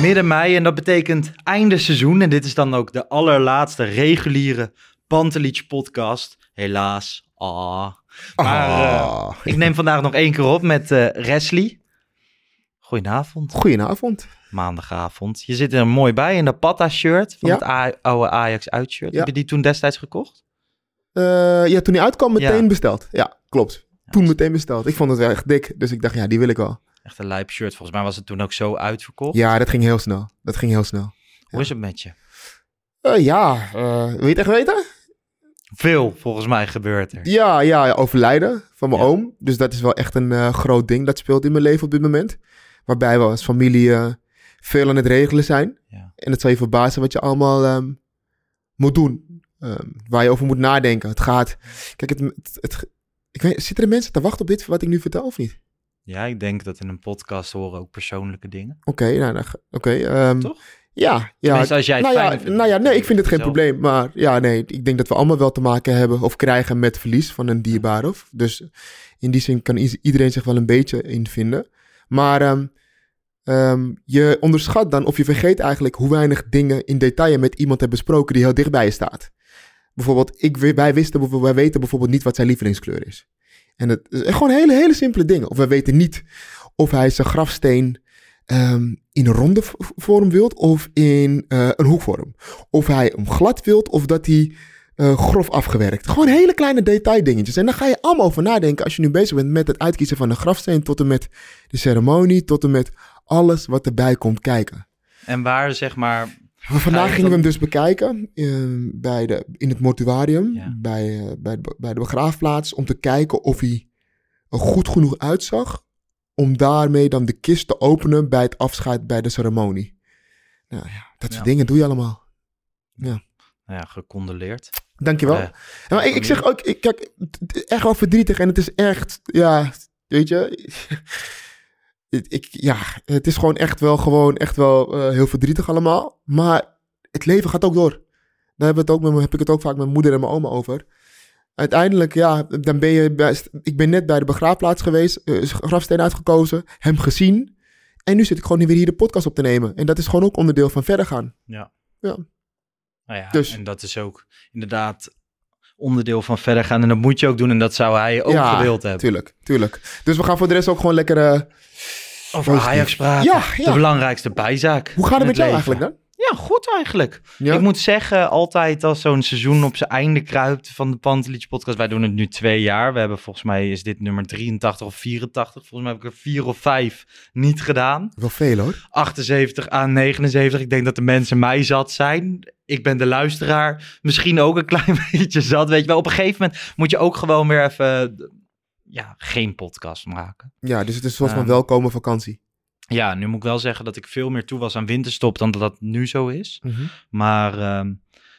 Midden mei en dat betekent einde seizoen. En dit is dan ook de allerlaatste reguliere Pantelich podcast. Helaas. Ah. Maar eh, ik neem vandaag nog één keer op met eh Wesley. Goedenavond. Goedenavond. Maandagavond. Je zit er mooi bij in de Patta-shirt van Ja. het A- oude Ajax-uitshirt. Ja. Heb je die toen destijds gekocht? Eh, ja, toen hij uitkwam, meteen Ja. besteld. Ja, klopt. Toen meteen besteld. Ik vond het wel echt dik, dus ik dacht, ja, die wil ik wel. Echt een lijp shirt. Volgens mij was het toen ook zo uitverkocht. Ja, dat ging heel snel. Dat ging heel snel. Hoe is het met je? Eh, ja, eh, wil je het echt weten? Veel, volgens mij, gebeurt er. Ja, ja, ja, overlijden van mijn Ja. oom. Dus dat is wel echt een eh, groot ding dat speelt in mijn leven op dit moment. Waarbij we als familie veel aan het regelen zijn. Ja. En het zal je verbazen wat je allemaal ehm, moet doen. Ehm, waar je over moet nadenken. Het gaat... Kijk, het, het, het- ik weet, zitten er mensen te wachten op dit wat ik nu vertel of niet? Ja, ik denk dat in een podcast horen ook persoonlijke dingen. Oké, nou, oké. ehm, Toch? Ja, ja. Tenminste, als jij het nou, ja, vindt. nou ja, nee, ik vind het geen Zelf. probleem. Maar ja, nee, ik denk dat we allemaal wel te maken hebben of krijgen met verlies van een dierbare. Of, dus in die zin kan iedereen zich wel een beetje in vinden. Maar ehm, ehm, je onderschat dan of je vergeet eigenlijk hoe weinig dingen in detail met iemand hebt besproken die heel dichtbij je staat. Bijvoorbeeld, ik, wi- wij, wisten, bijvoorbeeld- wij weten bijvoorbeeld niet wat zijn lievelingskleur is. En het is gewoon hele, hele simpele dingen. Of wij weten niet of hij zijn grafsteen ehm, in een ronde vorm wilt of in eh, een hoekvorm. Of hij hem glad wilt of dat hij eh, grof afgewerkt. Gewoon hele kleine detaildingetjes. En daar ga je allemaal over nadenken als je nu bezig bent met het uitkiezen van een grafsteen tot en met de ceremonie, tot en met alles wat erbij komt kijken. En waar, zeg maar... Maar vandaag gingen we hem dus bekijken eh, bij de, in het mortuarium, Ja. bij, eh, bij, de, bij de begraafplaats, om te kijken of hij er goed genoeg uitzag om daarmee dan de kist te openen bij het afscheid bij de ceremonie. Nou ja, dat soort Ja. dingen doe je allemaal. Nou ja, gecondoleerd. Dankjewel. Eh, Ja, maar ik, ik zeg ook, ik, kijk, het het is echt wel verdrietig en het is echt, ja, weet je, ik, ja, het is gewoon echt wel, gewoon echt wel eh, heel verdrietig allemaal. Maar het leven gaat ook door. Daar we het ook met, me- heb ik het ook vaak met mijn moeder en mijn oma over. Uiteindelijk, ja, dan ben je, best, ik ben net bij de begraafplaats geweest, eh, grafsteen uitgekozen, hem gezien. En nu zit ik gewoon weer hier de podcast op te nemen. En dat is gewoon ook onderdeel van verder gaan. Ja. Ja. Nou ja, Dus- en dat is ook inderdaad onderdeel van verder gaan. En dat moet je ook doen. En dat zou hij ook ja, gewild hebben. Tuurlijk, tuurlijk. Dus we gaan voor de rest ook gewoon lekker... eh, Over. Ajax praten. Ja, ja. De belangrijkste bijzaak. hoe gaat het met jou leven. eigenlijk dan? Ja, goed eigenlijk. Ja? Ik moet zeggen, altijd als zo'n seizoen op zijn einde kruipt van de Pantelich podcast. Wij doen het nu twee jaar. We hebben volgens mij, is dit nummer 83 of 84. Volgens mij heb ik er vier of vijf niet gedaan. Wel veel hoor. 78 aan 79. Ik denk dat de mensen mij zat zijn. Ik ben de luisteraar misschien ook een klein beetje zat. Weet je wel, op een gegeven moment moet je ook gewoon weer even ja, geen podcast maken. Ja, dus het is een soort van Ehm, welkome vakantie. Ja, nu moet ik wel zeggen dat ik veel meer toe was aan winterstop dan dat dat nu zo is. Maar ehm,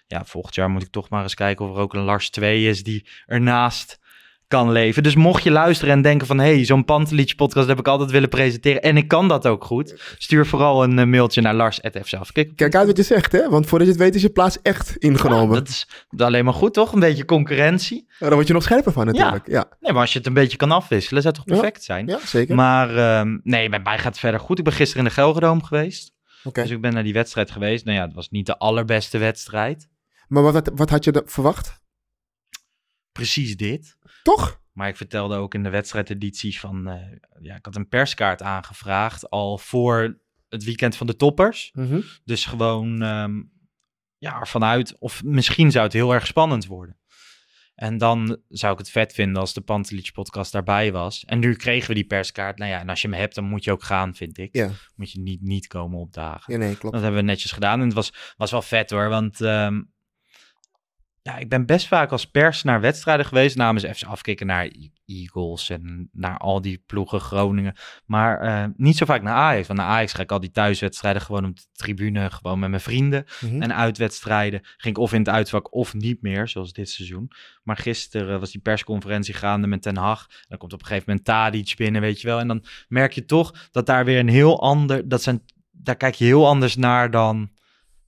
ja, volgend jaar moet ik toch maar eens kijken of er ook een Lars 2 is die ernaast kan leven. Dus mocht je luisteren en denken van... hé, hey, zo'n Pantelietje podcast heb ik altijd willen presenteren... en ik kan dat ook goed... stuur vooral een eh, mailtje naar lars.fzelf. Kijk, Kijk uit wat je zegt, hè? Want voordat je het weet is je plaats echt ingenomen. dat is alleen maar goed, toch? Een beetje concurrentie. Ja, daar word je nog scherper van natuurlijk. Ja, Nee, maar als je het een beetje kan afwisselen... zou het toch Ja. perfect zijn? ja, zeker. Maar ehm, nee, bij mij gaat het verder goed. Ik ben gisteren in de Gelredome geweest. Oké. Dus ik ben naar die wedstrijd geweest. Nou ja, het was niet de allerbeste wedstrijd. Maar wat, wat, had je verwacht? Precies dit. Toch? Maar ik vertelde ook in de wedstrijdeditie van... eh, ja, ik had een perskaart aangevraagd al voor het weekend van de toppers. Mhm. Dus gewoon ehm, ja, ervan uit. Of misschien zou het heel erg spannend worden. En dan zou ik het vet vinden als de Pantelich podcast daarbij was. En nu kregen we die perskaart. Nou ja, en als je hem hebt, dan moet je ook gaan, vind ik. Ja. Moet je niet, niet komen opdagen. Ja, nee, klopt. Dat hebben we netjes gedaan. En het was, was wel vet hoor. Want ehm, ja, ik ben best vaak als pers naar wedstrijden geweest. Namens even afkicken naar E- Eagles en naar al die ploegen Groningen. Maar eh, niet zo vaak naar Ajax. Want naar Ajax ga ik al die thuiswedstrijden gewoon op de tribune. Gewoon met mijn vrienden. Mhm. En uitwedstrijden ging ik of in het uitvak of niet meer, zoals dit seizoen. Maar gisteren was die persconferentie gaande met Ten Hag. Dan komt op een gegeven moment Tadic binnen, weet je wel. En dan merk je toch dat daar weer een heel ander... Dat zijn, daar kijk je heel anders naar dan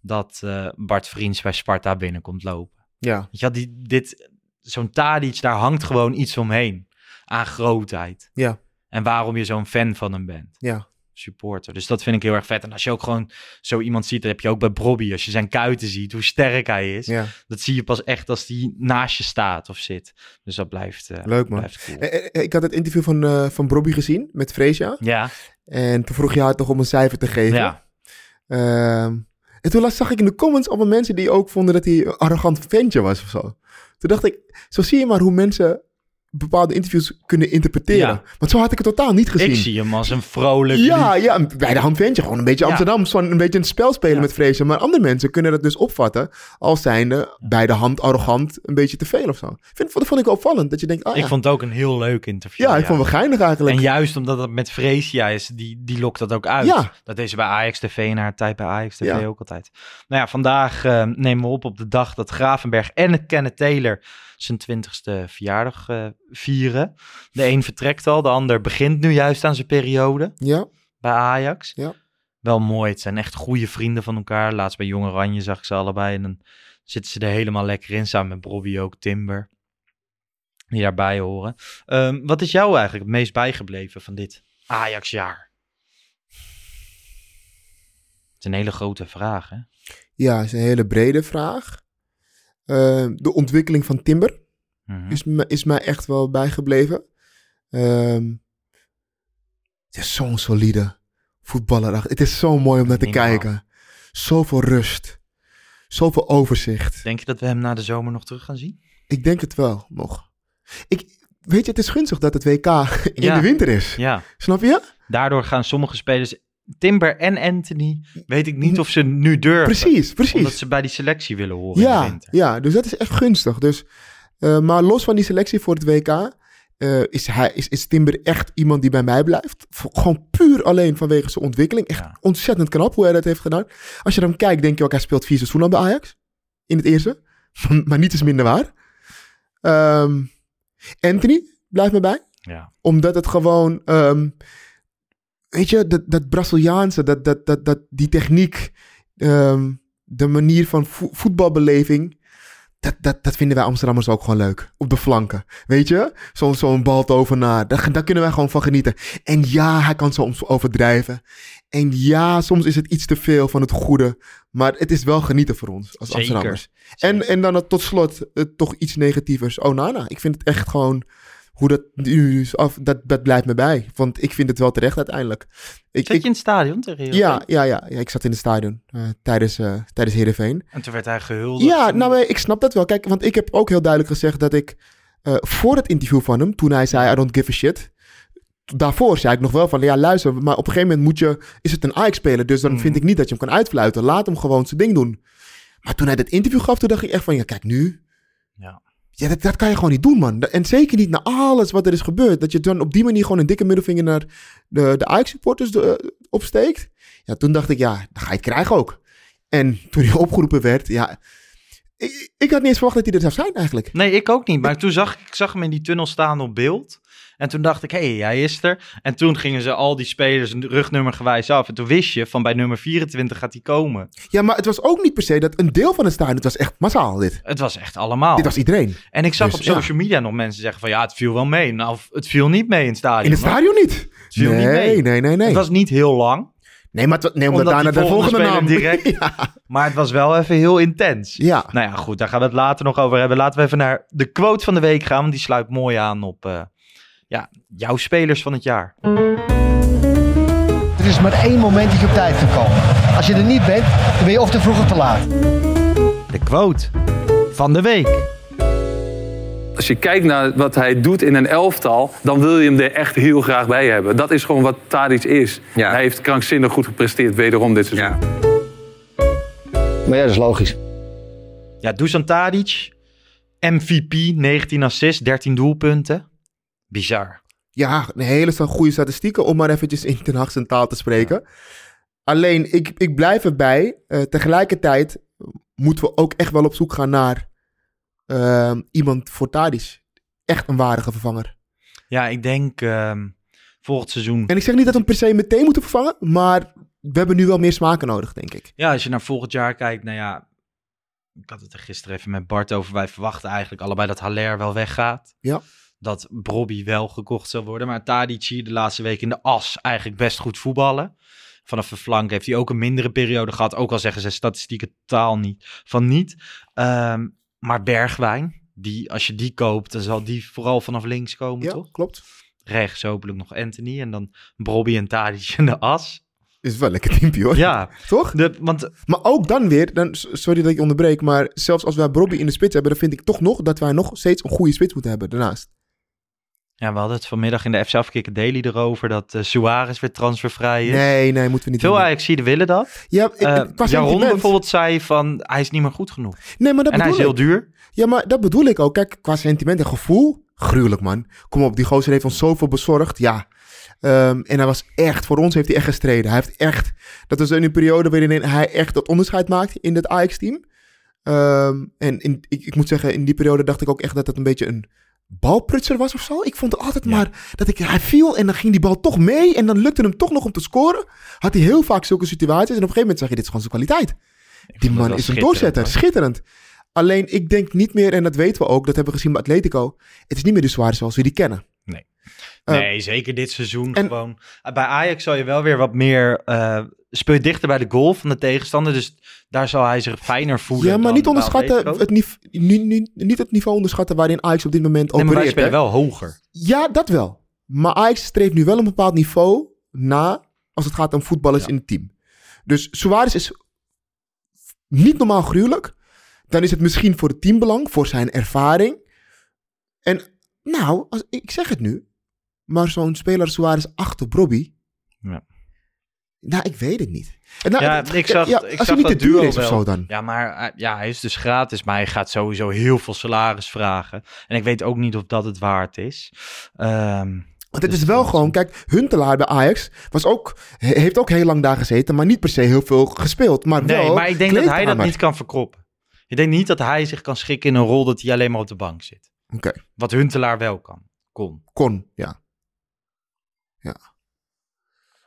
dat eh, Bart Vriends bij Sparta binnenkomt lopen. Ja, wel, die, dit, zo'n Tadic, daar hangt gewoon iets omheen. Aan grootheid. ja, En waarom je zo'n fan van hem bent ja. supporter. Dus dat vind ik heel erg vet. En als je ook gewoon zo iemand ziet, dat heb je ook bij Bobby. Als je zijn kuiten ziet, hoe sterk hij is. ja. Dat zie je pas echt als die naast je staat of zit. Dus dat blijft, eh, Leuk, man. blijft cool. Eh, eh, Ik had het interview van, eh van Bobby gezien met Freesia. Ja, En toen vroeg je haar toch om een cijfer te geven. ja. Ehm, en toen zag ik in de comments allemaal mensen die ook vonden dat hij een arrogant ventje was of zo. Toen dacht ik, zo zie je maar hoe mensen bepaalde interviews kunnen interpreteren. Ja. Want zo had ik het totaal niet gezien. Ik zie hem als een vrolijk... Ja, lief- ja, bij de hand ventje. Gewoon een beetje Ja. Amsterdam. Zo'n een beetje een spel spelen Ja. met vrezen. Maar andere mensen kunnen dat dus opvatten als zijnde bij de hand arrogant een beetje te veel of zo. Vind, dat vond ik opvallend. Dat je denkt, ah ja. Ik vond het ook een heel leuk interview. ja, ik vond het wel geinig eigenlijk. En juist omdat het met Freesia is, die, die lokt dat ook uit. Ja. Dat deze bij Ajax TV in haar tijd bij Ajax TV Ja. ook altijd. Nou ja, vandaag eh, nemen we op op de dag dat Gravenberg en Kenneth Taylor zijn twintigste verjaardag eh, vieren. De een vertrekt al, de ander begint nu juist aan zijn periode Ja, bij Ajax. Ja. Wel mooi, het zijn echt goede vrienden van elkaar. Laatst bij Jong Oranje zag ik ze allebei en dan zitten ze er helemaal lekker in. Samen met Bobby ook, Timber, die daarbij horen. Ehm, wat is jou eigenlijk het meest bijgebleven van dit Ajax-jaar? Het is een hele grote vraag, hè? ja, is een hele brede vraag. Eh, de ontwikkeling van Timber Mhm. is, me, is mij echt wel bijgebleven. Ehm, het is zo'n solide voetballer. Het is zo mooi om naar te Niet kijken. Zoveel rust. Zoveel overzicht. Denk je dat we hem na de zomer nog terug gaan zien? Ik denk het wel nog. Ik, weet je, het is gunstig dat het WK in Ja. de winter is. Ja. Snap je? Daardoor gaan sommige spelers, Timber en Anthony, weet ik niet of ze nu durven. Precies, precies. Omdat ze bij die selectie willen horen in de Ja, winter. ja, dus dat is echt gunstig. Dus, eh, maar los van die selectie voor het WK eh, is, hij, is, is Timber echt iemand die bij mij blijft. Gewoon puur alleen vanwege zijn ontwikkeling. Echt Ja. ontzettend knap hoe hij dat heeft gedaan. Als je dan kijkt, denk je ook, hij speelt vier seizoenen bij Ajax. In het eerste. maar niet is minder waar. Ehm, Anthony blijft me bij. Ja. Omdat het gewoon, ehm, weet je, dat, dat Braziliaanse, dat, dat, dat, dat, die techniek, ehm, de manier van vo- voetbalbeleving, dat, dat, dat vinden wij Amsterdammers ook gewoon leuk. Op de flanken, weet je? Zo'n zo'n baltovenaar, daar, daar kunnen wij gewoon van genieten. En ja, hij kan soms overdrijven. En ja, soms is het iets te veel van het goede. Maar het is wel genieten voor ons als Zeker. Amsterdammers. En, en dan tot slot toch iets negatievers. Oh, Nana. Ik vind het echt gewoon hoe dat nu is af, dat, dat blijft me bij. Want ik vind het wel terecht uiteindelijk. Ik, Zat je ik, in het stadion tegen Heerenveen? ja, ja, ja, ja, ik zat in het stadion eh, tijdens, eh tijdens Heerenveen. En toen werd hij gehuldigd. Ja, en- nou, maar ik snap dat wel. Kijk, want ik heb ook heel duidelijk gezegd dat ik eh, voor het interview van hem, toen hij zei I don't give a shit, daarvoor zei ik nog wel van, ja luister, maar op een gegeven moment moet je, is het een Ajax-speler, dus dan Mhm. vind ik niet dat je hem kan uitfluiten. Laat hem gewoon zijn ding doen. Maar toen hij dat interview gaf, toen dacht ik echt van, ja kijk nu, Ja. Ja, dat, dat kan je gewoon niet doen, man. En zeker niet na alles wat er is gebeurd. Dat je dan op die manier gewoon een dikke middelvinger naar de, de Ajax-supporters eh, opsteekt. Ja, toen dacht ik, ja, dan ga je het krijgen ook. En toen hij opgeroepen werd, ja... Ik, ik had niet eens verwacht dat hij er zou zijn eigenlijk. Nee, ik ook niet. Maar toen zag ik zag hem in die tunnel staan op beeld. En toen dacht ik, hé, hey, hij is er. En toen gingen ze al die spelers rugnummer gewijs af. En toen wist je, van bij nummer 24 gaat hij komen. Ja, maar het was ook niet per se dat een deel van het stadion, het was echt massaal dit. Het was echt allemaal. Dit was iedereen. En ik zag Dus, op social media nog mensen zeggen van, ja, het viel wel mee. Nou, het viel niet mee in het stadion. In het stadion niet. Het viel nee, niet mee. nee, nee, nee. Het was niet heel lang, Nee, maar het, nee, omdat, Omdat daarna de volgende, volgende naam. direct- ja. maar het was wel even heel intens. ja. Nou ja, goed, daar gaan we het later nog over hebben. Laten we even naar de quote van de week gaan, want die sluit mooi aan op eh, ja, jouw spelers van het jaar. Er is maar één moment dat je op tijd kan komen. Als je er niet bent, dan ben je of te vroeg of te laat. De quote van de week. Als je kijkt naar wat hij doet in een elftal, dan wil je hem er echt heel graag bij hebben. Dat is gewoon wat Tadic is. Ja. Hij heeft krankzinnig goed gepresteerd, wederom dit seizoen. Ja. Maar ja, dat is logisch. Ja, Dusan Tadic, MVP, 19 assists, 13 doelpunten. Bizar. Ja, een hele goede statistieken om maar eventjes in Ten taal te spreken. Alleen, ik, ik blijf erbij. eh, tegelijkertijd moeten we ook echt wel op zoek gaan naar ehm, iemand voor Tadic. Echt een waardige vervanger. Ja, ik denk ehm, volgend seizoen. En ik zeg niet dat we hem per se meteen moeten vervangen, maar we hebben nu wel meer smaken nodig, denk ik. Ja, als je naar volgend jaar kijkt, nou ja. Ik had het er gisteren even met Bart over. Wij verwachten eigenlijk allebei dat Haller wel weggaat. Ja. Dat Brobby wel gekocht zal worden. Maar Tadic hier de laatste week in de as eigenlijk best goed voetballen. Vanaf de flank heeft hij ook een mindere periode gehad. Ook al zeggen zijn statistieken totaal niet van niet. Ehm, maar Bergwijn, die, als je die koopt, dan zal die vooral vanaf links komen, Ja, toch? klopt. Rechts hopelijk nog Anthony. En dan Brobby en Tadic in de as. Is wel lekker teampje hoor. Ja, Toch? de, want Maar ook dan weer, dan, sorry dat ik je onderbreek, maar zelfs als wij Bobby in de spits hebben, dan vind ik toch nog dat wij nog steeds een goede spits moeten hebben daarnaast. Ja, we hadden het vanmiddag in de FC Afkikken Daily erover dat uh, Suarez weer transfervrij is. Nee, nee, moeten we niet Veel doen. Ajaxiden willen dat. Ja, ik- Uh, qua Jaron bijvoorbeeld zei van hij is niet meer goed genoeg. Nee, maar dat en hij is bedoel heel duur. Ja, maar dat bedoel ik ook. Kijk, qua sentiment en gevoel, gruwelijk man. Kom op, die gozer heeft ons zoveel bezorgd. Ja. Ehm, en hij was echt, voor ons heeft hij echt gestreden. Hij heeft echt, dat was in een periode waarin hij echt dat onderscheid maakte in het Ajax-team. Ehm, en in, ik, ik moet zeggen, in die periode dacht ik ook echt dat het een beetje een balprutser was of zo. Ik vond altijd maar dat ik, hij viel en dan ging die bal toch mee. En dan lukte hem toch nog om te scoren. Had hij heel vaak zulke situaties. En op een gegeven moment zag je, dit is gewoon zijn kwaliteit. Die man is een doorzetter. Schitterend. Alleen, ik denk niet meer, en dat weten we ook, dat hebben we gezien bij Atletico. Het is niet meer de Suarez zoals we die kennen. Nee. Eh, nee, zeker dit seizoen en- gewoon. Uh, Bij Ajax zal je wel weer wat meer... uh, speel je dichter bij de goal van de tegenstander. Dus daar zal hij zich fijner voelen. Ja, maar niet onderschatten, het nive- niet, het niveau onderschatten waarin Ajax op dit moment Nee, maar wij wel hoger. Ja, dat wel. Maar Ajax streeft nu wel een bepaald niveau na als het gaat om voetballers in het team. Dus Suarez is niet normaal gruwelijk. Dan is het misschien voor het teambelang, voor zijn ervaring. En nou, als, ik zeg het nu. Maar zo'n speler Suarez achter Bobby. Ja. Nou, ik weet het niet. Nou, ja, ik zag, ja, ik als zag hij niet dat te duur duo is of wel. zo dan. Ja, maar uh, ja, hij is dus gratis, maar hij gaat sowieso heel veel salaris vragen. En ik weet ook niet of dat het waard is. Ehm, Want het dus is wel gewoon, kijk, Huntelaar bij Ajax was ook, he- heeft ook heel lang daar gezeten, maar niet per se heel veel gespeeld. Maar nee, wel maar ik denk dat hij dat niet kan verkroppen. Ik denk niet dat hij zich kan schikken in een rol dat hij alleen maar op de bank zit. Oké, Wat Huntelaar wel kan. Kon. kon, ja. Ja.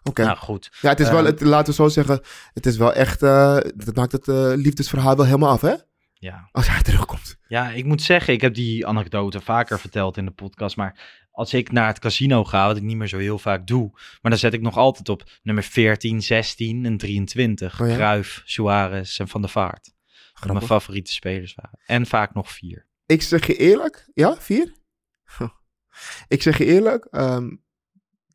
Oké. Nou goed. Ja, het is wel, het, laten we zo zeggen, het is wel echt, eh, dat maakt het eh, liefdesverhaal wel helemaal af, hè? Ja. Als hij terugkomt. Ja, ik moet zeggen, ik heb die anekdote vaker verteld in de podcast. Maar als ik naar het casino ga, wat ik niet meer zo heel vaak doe. Maar dan zet ik nog altijd op nummer 14, 16 en 23. Oh ja? Cruijff, Suarez en Van der Vaart. Dat mijn favoriete spelers waren. En vaak nog vier. Ik zeg je eerlijk, ja, vier? Ik zeg je eerlijk, ehm,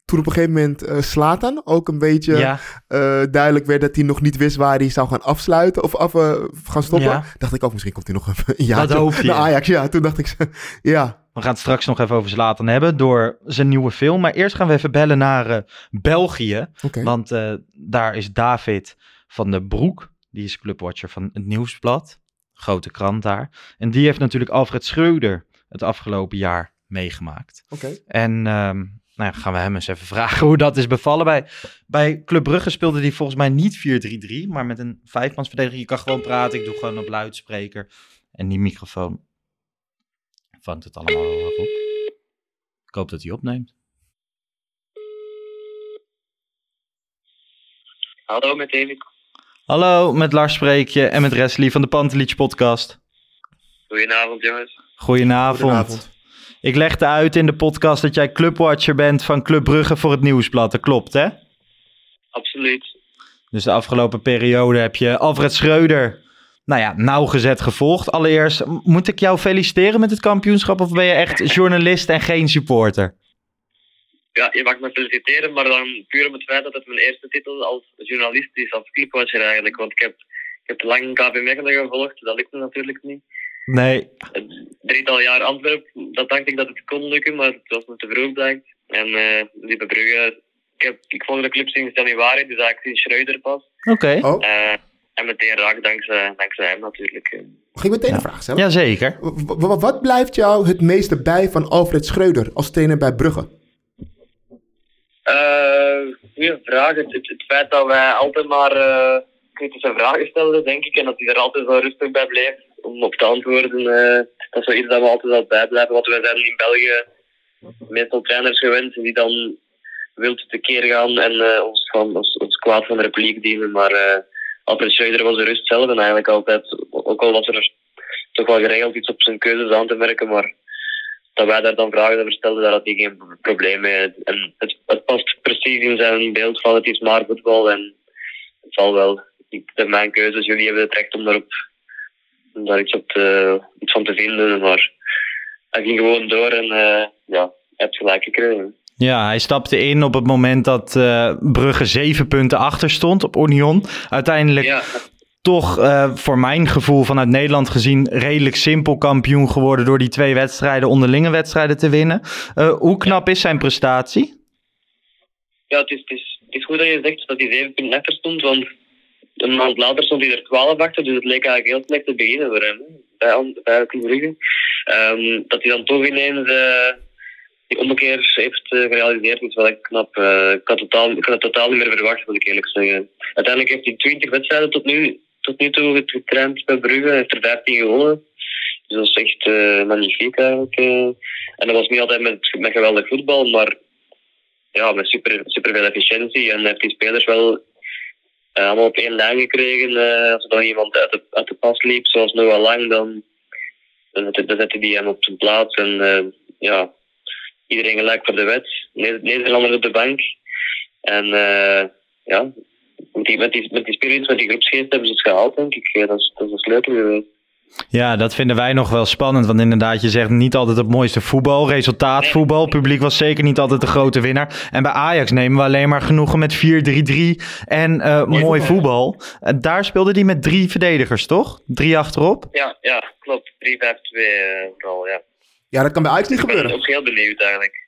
toen op een gegeven moment eh Slatan ook een beetje Ja. eh, duidelijk werd dat hij nog niet wist waar hij zou gaan afsluiten of af, eh, gaan stoppen, Ja. dacht ik ook misschien komt hij nog even een jaar Dat hoop je. naar Ajax. Ja, toen dacht ik, ja, We gaan het straks nog even over Zlatan hebben door zijn nieuwe film. Maar eerst gaan we even bellen naar België. Want daar is David van den Broek. Die is clubwatcher van het Nieuwsblad. Grote krant daar. En die heeft natuurlijk Alfred Schreuder het afgelopen jaar meegemaakt. Oké. En ehm, nou ja, gaan we hem eens even vragen hoe dat is bevallen. Bij, bij Club Brugge speelde hij volgens mij niet 4-3-3, maar met een vijfmansverdediging. Je kan gewoon praten, ik doe gewoon op luidspreker. En die microfoon vangt het allemaal op. Ik hoop dat hij opneemt. Hallo met David. Hallo, met Lars spreek je en met Wesley van de Pantelietje podcast. Goedenavond jongens. Goedenavond. Goedenavond. Ik legde uit in de podcast dat jij clubwatcher bent van Club Brugge voor het Nieuwsblad. Dat klopt, hè? Absoluut. Dus de afgelopen periode heb je Alfred Schreuder, nou ja, nauwgezet gevolgd. Allereerst, moet ik jou feliciteren met het kampioenschap of ben je echt journalist en geen supporter? Ja, je mag me feliciteren, maar dan puur om het feit dat het mijn eerste titel als journalist is, als clubwatcher eigenlijk. Want ik heb, ik heb lang KV Mechelen gevolgd, dat lukt me natuurlijk niet. Nee. Een drietal jaar Antwerpen, dat dacht ik dat het kon lukken, maar het was me te vroeg blijkt. En eh die bij Brugge, ik, heb, ik volg de club sinds januari, dus eigenlijk sinds Schreuder pas. Oké. Oh, Eh, en meteen raak dankzij, dankzij hem natuurlijk. mag ik meteen een vraag stellen? Jazeker. W- w- wat blijft jou het meeste bij van Alfred Schreuder als trainer bij Brugge? Eh, goeie vraag. Het, het, het feit dat wij altijd maar eh, kritische vragen stelden, denk ik, en dat hij er altijd wel rustig bij bleef om op te antwoorden, eh, dat is wel iets dat we altijd wel bijblijven. Want wij zijn in België meestal trainers gewend die dan wild tekeer gaan en eh, ons, van, ons, kwaad van de republiek dienen. Maar eh Alfred Schreuder was de rust zelf en eigenlijk altijd, ook al was er toch wel geregeld iets op zijn keuzes aan te merken, maar dat wij daar dan vragen over stelden, daar had hij geen probleem mee. En het, het past precies in zijn beeld van het is maar voetbal en het zal wel. Zijn mijn keuzes, jullie hebben het recht om, daarop, om daar iets, op te, iets van te vinden. Maar hij ging gewoon door en eh, ja, hij heeft gelijk gekregen. Ja, hij stapte in op het moment dat eh, Brugge zeven punten achter stond op Union. Uiteindelijk Ja, toch eh, voor mijn gevoel vanuit Nederland gezien redelijk simpel kampioen geworden door die twee wedstrijden, onderlinge wedstrijden te winnen. Hoe knap is zijn prestatie? ja het, is, het, is, het is goed dat je zegt dat hij zeven punten achter stond, want een maand later stond hij er twaalf achter, dus het leek eigenlijk heel slecht te beginnen voor hem. Bij, bij Club Brugge. Ehm, dat hij dan toch ineens eh, die ommekeer heeft eh, gerealiseerd, is wel echt knap. Eh, ik, had totaal, ik had het totaal niet meer verwacht, moet ik eerlijk zeggen. Uiteindelijk heeft hij 20 wedstrijden tot nu, tot nu toe getraind bij Brugge, heeft er 15 gewonnen. Dus dat is echt magnifiek eigenlijk. En dat was niet altijd met, geweldig voetbal, maar ja, met super, super efficiëntie. En heeft die spelers wel allemaal op één lijn gekregen. eh, als er dan iemand uit de, pas liep, zoals Noah Lang, dan, dan, dan die hem op zijn plaats. En eh, ja, iedereen gelijk voor de wet. Ne- Nederlanders op de bank. En eh, ja, met die, met, die, spirit, met die groepsgeest hebben ze het gehaald, denk ik. Dat, is, dat is geweest. Ja, dat vinden wij nog wel spannend. Want inderdaad, je zegt niet altijd het mooiste voetbal. Resultaatvoetbal. Publiek was zeker niet altijd de grote winnaar. En bij Ajax nemen we alleen maar genoegen met 4-3-3 en eh, mooi voetbal. En daar speelde hij met drie verdedigers, toch? Drie achterop. Ja, ja klopt. 3-5-2 eh, vooral, ja. Ja, dat kan bij Ajax niet Ik ben gebeuren. ook heel benieuwd eigenlijk.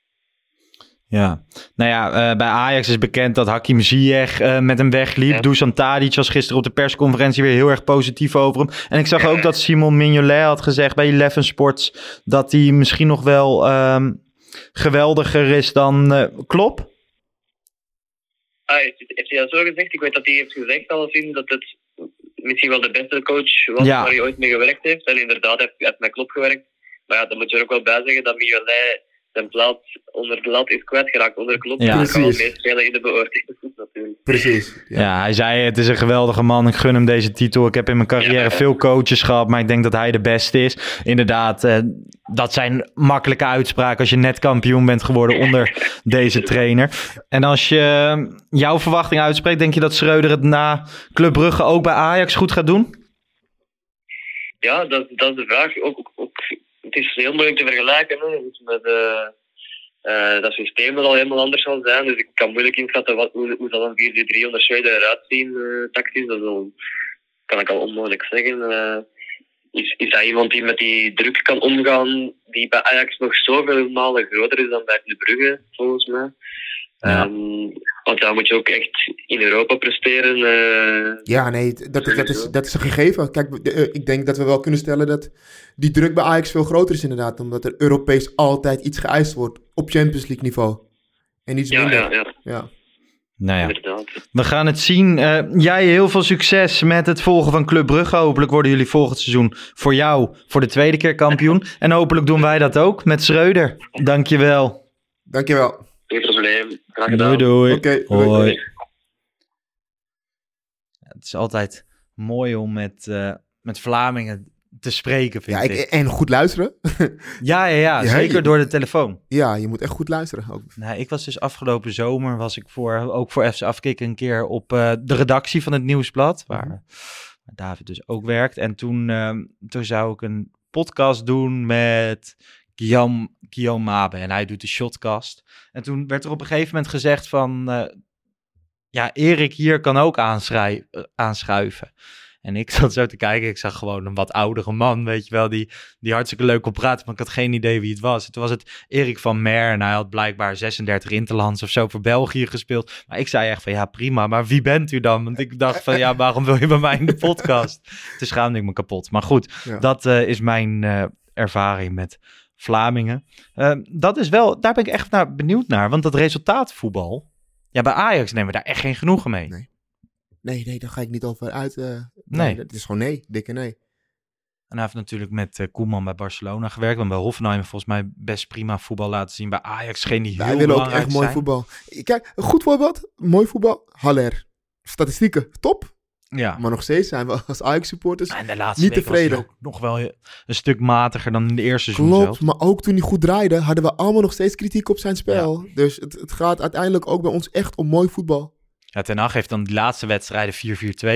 Ja, nou ja, eh, bij Ajax is bekend dat Hakim Ziyech eh, met hem wegliep. Ja. Dusan Tadic was gisteren op de persconferentie weer heel erg positief over hem. En ik zag ook dat Simon Mignolet had gezegd bij Eleven Sports dat hij misschien nog wel ehm, geweldiger is dan eh Klopp. Ah, heeft, heeft hij dat zo gezegd? Ik weet dat hij heeft gezegd alleszins dat het misschien wel de beste coach was Ja. waar hij ooit mee gewerkt heeft. En inderdaad, hij heeft, hij heeft met Klopp gewerkt. Maar ja, dan moet je er ook wel bij zeggen dat Mignolet zijn plaats onder de lat is kwijtgeraakt onder Klopp. Ja. Ja, kan wel meespelen in de beoordeling natuurlijk. Precies. Ja. Ja. hij zei het is een geweldige man. Ik gun hem deze titel. Ik heb in mijn carrière Ja. veel coaches gehad, maar ik denk dat hij de beste is. Inderdaad, eh, dat zijn makkelijke uitspraken als je net kampioen bent geworden onder deze trainer. En als je eh, jouw verwachting uitspreekt, denk je dat Schreuder het na Club Brugge ook bij Ajax goed gaat doen? Ja, dat, dat is de vraag. Ook, ook, ook- het is heel moeilijk te vergelijken hè, met eh, dat systeem dat al helemaal anders zal zijn. Dus ik kan moeilijk inschatten wat, hoe, hoe zal een 4-3 onder Zweden eruit zien eh, tactisch. Dat al- kan ik al onmogelijk zeggen. Is, is hij iemand die met die druk kan omgaan, die bij Ajax nog zoveel malen groter is dan bij de Brugge, volgens mij. Ja. Ehm, want daar moet je ook echt in Europa presteren. eh, Ja, nee, dat, dat, dat, is, dat is een gegeven. Kijk, de- eh, ik denk dat we wel kunnen stellen dat die druk bij Ajax veel groter is inderdaad. Omdat er Europees altijd iets geëist wordt op Champions League niveau. En iets ja, minder. ja, ja. Ja. Nou ja, Inderdaad. we gaan het zien. Eh, jij heel veel succes met het volgen van Club Brugge. Hopelijk worden jullie volgend seizoen voor jou voor de tweede keer kampioen. En hopelijk doen wij dat ook met Schreuder. Dankjewel. Dankjewel. Geen probleem. Graag gedaan. Doei doei. Oké, doei. Hoi. Ja, Het is altijd mooi om met, eh, met Vlamingen te spreken, vind Ja, ik. ik, en goed luisteren. Ja, ja, ja, Ja, zeker je- door de telefoon. ja, je moet echt goed luisteren. Ook. Nou, ik was dus afgelopen zomer, was ik voor, ook voor FC Afkikken een keer op eh, de redactie van het Nieuwsblad, waar, Mhm. waar David dus ook werkt. En toen, ehm, toen zou ik een podcast doen met Guillaume, Guillaume Mabe en hij doet de shotcast. En toen werd er op een gegeven moment gezegd van, eh, ja, Erik hier kan ook aanschrij- eh, aanschuiven. En ik zat zo te kijken, ik zag gewoon een wat oudere man, weet je wel, die, die hartstikke leuk kon praten, maar ik had geen idee wie het was. En toen was het Erik van Mer en hij had blijkbaar 36 interlands of zo voor België gespeeld. Maar ik zei echt van, ja prima, maar wie bent u dan? Want ik dacht van, ja, waarom wil je bij mij in de podcast? Toen schaamde ik me kapot. Maar goed, Ja. dat eh, is mijn ervaring met Vlamingen. Eh, dat is wel, daar ben ik echt naar benieuwd naar, want dat resultaatvoetbal, ja, bij Ajax nemen we daar echt geen genoegen mee. Nee. Nee, nee, daar ga ik niet over uit. eh, Nee. Het is gewoon nee, dikke nee. En hij heeft natuurlijk met eh, Koeman bij Barcelona gewerkt. Want bij Hoffenheim volgens mij best prima voetbal laten zien. Bij Ajax geen die heel Wij willen ook echt mooi zijn. voetbal. Kijk, een goed voorbeeld. Mooi voetbal. Haller. Statistieken, top. Ja. Maar nog steeds zijn we als Ajax-supporters En de laatste niet week was hij tevreden. ook nog wel een stuk matiger dan in de eerste seizoen Klopt, zelf. maar ook toen hij goed draaide, hadden we allemaal nog steeds kritiek op zijn spel. Dus het, het gaat uiteindelijk ook bij ons echt om mooi voetbal. Ja, Ten Hag heeft dan die laatste wedstrijden 4-4-2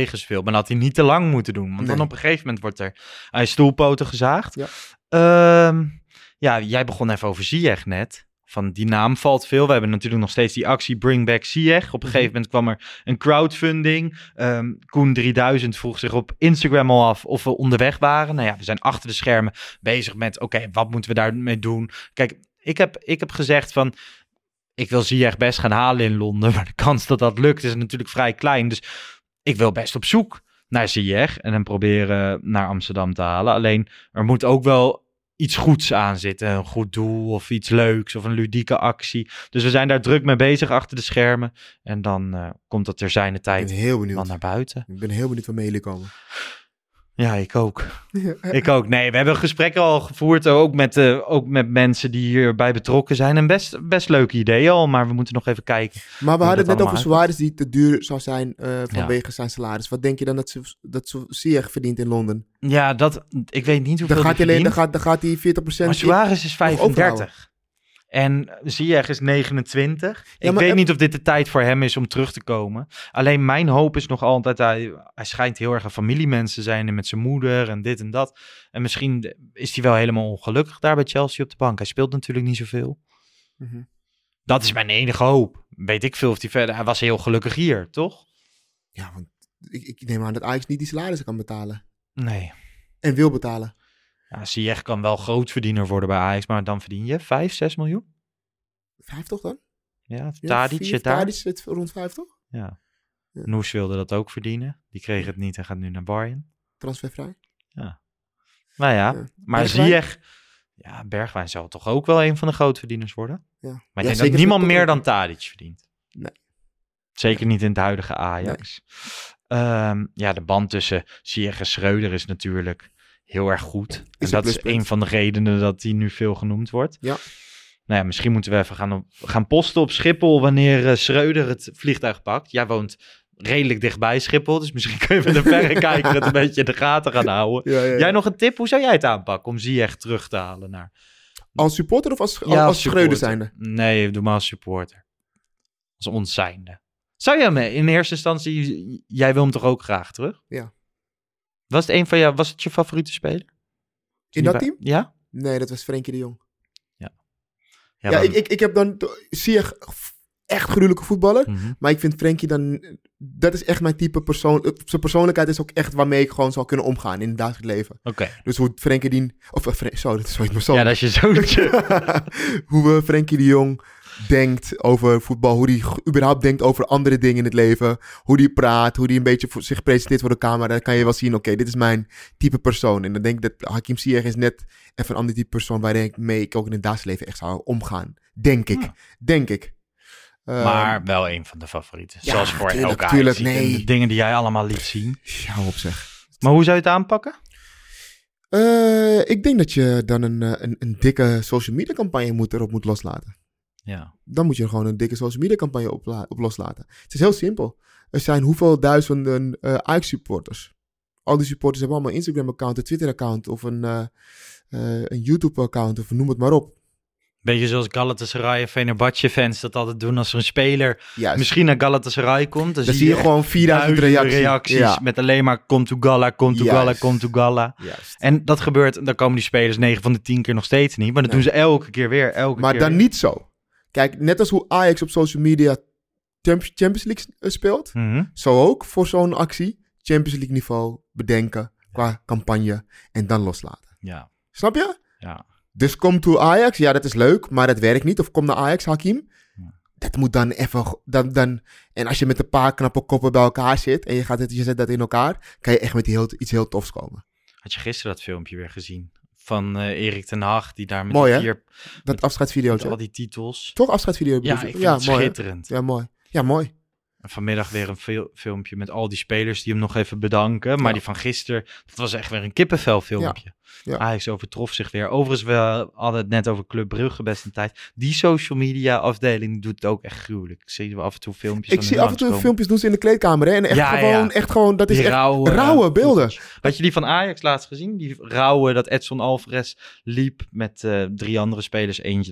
gespeeld. Maar dat had hij niet te lang moeten doen. Want Nee. dan op een gegeven moment wordt er aan je stoelpoten gezaagd. Ja. Ehm, ja, jij begon even over Ziyech net. Van die naam valt veel. We hebben natuurlijk nog steeds die actie Bring Back Ziyech. Op een gegeven moment kwam er een crowdfunding. Ehm Koen 3000 vroeg zich op Instagram al af of we onderweg waren. Nou ja, we zijn achter de schermen bezig met... oké, wat moeten we daarmee doen? Kijk, ik heb, ik heb gezegd van... ik wil Ziyech best gaan halen in Londen. Maar de kans dat dat lukt is natuurlijk vrij klein. Dus ik wil best op zoek naar Ziyech. En hem proberen naar Amsterdam te halen. Alleen, er moet ook wel iets goeds aan zitten. Een goed doel of iets leuks of een ludieke actie. Dus we zijn daar druk mee bezig achter de schermen. En dan eh, komt dat ter zijne Ik tijd ben heel benieuwd. naar buiten. Ik ben heel benieuwd waarmee jullie komen. Ja, ik ook. Ik ook. Nee, we hebben gesprekken al gevoerd, ook met, eh, ook met mensen die hierbij betrokken zijn. En best, best leuke ideeën al, maar we moeten nog even kijken. Maar we hadden het net over Suarez die te duur zou zijn eh, vanwege zijn salaris. Wat denk je dan dat, ze, dat ze Ziyech verdient in Londen? Ja, dat, ik weet niet hoeveel Dan gaat, die hij dan, gaat, dan gaat hij 40% Maar Suarez is nog overhouden. 35. En Ziyech is 29. Ja, ik weet er- niet of dit de tijd voor hem is om terug te komen. Alleen mijn hoop is nog altijd, hij, hij schijnt heel erg een familiemens te zijn en met zijn moeder en dit en dat. En misschien is hij wel helemaal ongelukkig daar bij Chelsea op de bank. Hij speelt natuurlijk niet zoveel. Mhm. Dat is mijn enige hoop. Weet ik veel of hij verder... Hij was heel gelukkig hier, toch? Ja, want ik, ik neem aan dat Ajax niet die salarissen kan betalen. Nee. En wil betalen. Ja, Ziyech kan wel grootverdiener worden bij Ajax, maar dan verdien je 5, 6 miljoen. Vijf toch dan? Ja, Ja, Tadic zit daar. Tadic zit rond vijf toch? Ja. Ja. Noes wilde dat ook verdienen. Die kreeg het niet en gaat nu naar Bayern. Transfervrij. Nou ja, Ja. maar? Ziyech... Ja, Bergwijn zal toch ook wel een van de grootverdieners worden? Ja. Maar ik Ja, denk dat niemand meer dan. Tadic verdient. Nee. Zeker niet in het huidige Ajax. Ehm, ja, de band tussen Ziyech en Schreuder is natuurlijk heel erg goed. en dat is een van de redenen dat hij nu veel genoemd wordt. Ja. Nou ja, misschien moeten we even gaan, op- gaan posten op Schiphol wanneer eh, Schreuder het vliegtuig pakt. Jij woont redelijk dichtbij Schiphol, dus misschien kun je met een verrekijker het een beetje in de gaten gaan houden. Ja, ja, ja. Jij nog een tip? Hoe zou jij het aanpakken om Ziyech terug te halen naar... Als supporter of als, Ja, als Schreuder zijnde? Nee, doe maar als supporter. Als ons zijnde. Zou je hem in eerste instantie... Jij wil hem toch ook graag terug? Ja. Was het een van jou... Was het je favoriete speler? In dat team? Ja? Nee, dat was Frenkie de Jong. Ja, Ja, maar- ik, ik, ik heb dan Ziyech echt gruwelijke voetballer. Mhm. Maar ik vind Frenkie dan... Dat is echt mijn type persoon. eh, Zijn persoonlijkheid is ook echt waarmee ik gewoon zou kunnen omgaan in het dagelijks leven. Oké. Dus hoe Frenkie die... Of, uh, Fren- zo, dat is zoon. Ja, dat is je zoontje. hoe we Frenkie de Jong denkt over voetbal. Hoe hij überhaupt denkt over andere dingen in het leven. Hoe hij praat. Hoe hij een beetje voor zich presenteert voor de camera. Dan kan je wel zien, oké, dit is mijn type persoon. En dan denk ik dat Hakim Ziyech is net even een ander type persoon... waarmee ik mee ik ook in het dagelijks leven echt zou omgaan. Denk ik. Denk ik. Ehm, maar wel een van de favorieten. ja, Zoals voor tuurlijk, elke tuurlijk, nee. De dingen die jij allemaal liet zien. Ja, hou op zeg. Maar hoe zou je het aanpakken? Eh, ik denk dat je dan een, eh, een, een dikke social media campagne moet, erop moet loslaten. Ja. Dan moet je er gewoon een dikke social media campagne op, la- op loslaten. Het is heel simpel. Er zijn hoeveel duizenden eh Ajax supporters. Al die supporters hebben allemaal een Instagram account, een Twitter account of een, eh, eh, een YouTube account of noem het maar op. Beetje zoals Galatasaray en Fenerbahce fans dat altijd doen als er een speler Juist. misschien naar Galatasaray komt. Dan, Dan zie je gewoon 4000 duizenden reacties. reacties Ja. met alleen maar komt to Gala, komt to Gala, komt to Gala. Juist. En dat gebeurt, dan komen die spelers 9 van de 10 keer nog steeds niet. Maar dat doen ze elke keer weer, elke Maar keer dan weer. niet zo. Kijk, net als hoe Ajax op social media Champ- Champions League eh, speelt, Mhm. zo ook voor zo'n actie Champions League niveau bedenken qua campagne en dan loslaten. Ja, Snap je? ja. Dus kom to Ajax, ja, dat is leuk, maar dat werkt niet. Of kom naar Ajax, Hakim. Dat moet dan even. Dan, dan, en als je met een paar knappe koppen bij elkaar zit en je, gaat het, je zet dat in elkaar, kan je echt met heel, iets heel tofs komen. Had je gisteren dat filmpje weer gezien? Van eh Erik ten Hag, die daar met Mooi, die hè? vier... Dat al die titels. Toch afscheidsvideo? Ja, ik het mooi, hè? schitterend. Ja, mooi. Ja, mooi. En vanmiddag weer een fil- filmpje met al die spelers die hem nog even bedanken. Maar Ja. die van gisteren, dat was echt weer een kippenvel filmpje. Ja. Ajax overtrof zich weer. Overigens, we hadden het net over Club Brugge best een tijd. Die social media afdeling doet het ook echt gruwelijk. Ik zie af en toe filmpjes Ik zie af en toe filmpjes doen ze in de kleedkamer. Hè? En echt Ja, gewoon, echt gewoon, dat is Die echt rauwe, rauwe, beelden. Had je die van Ajax laatst gezien? Die rauwe dat Edson Alvarez liep met eh, drie andere spelers. Eentje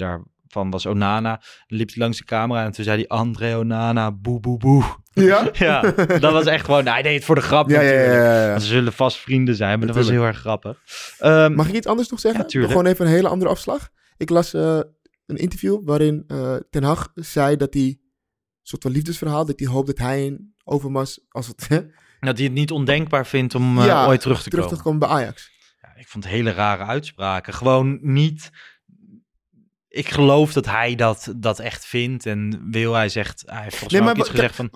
daarvan was Onana. Dan liep hij langs de camera en toen zei hij André Onana, boe boe boe. Ja? ja, dat was echt gewoon, nou, hij deed het voor de grap Ja, ja, ja, natuurlijk. ja, Ze zullen vast vrienden zijn, maar dat was heel erg grappig. Ehm, Mag ik iets anders nog zeggen? Gewoon even een hele andere afslag. Ik las eh, een interview waarin eh, Ten Hag zei dat hij, een soort van liefdesverhaal, dat hij hoopt dat hij en Overmars, als het, dat hij het niet ondenkbaar vindt om eh, ooit terug te terug komen. te komen bij Ajax. Ja, ik vond het hele rare uitspraken. Gewoon niet... Ik geloof dat hij dat, dat echt vindt en wil. Hij zegt, hij heeft volgens Nee, mij maar iets gezegd van...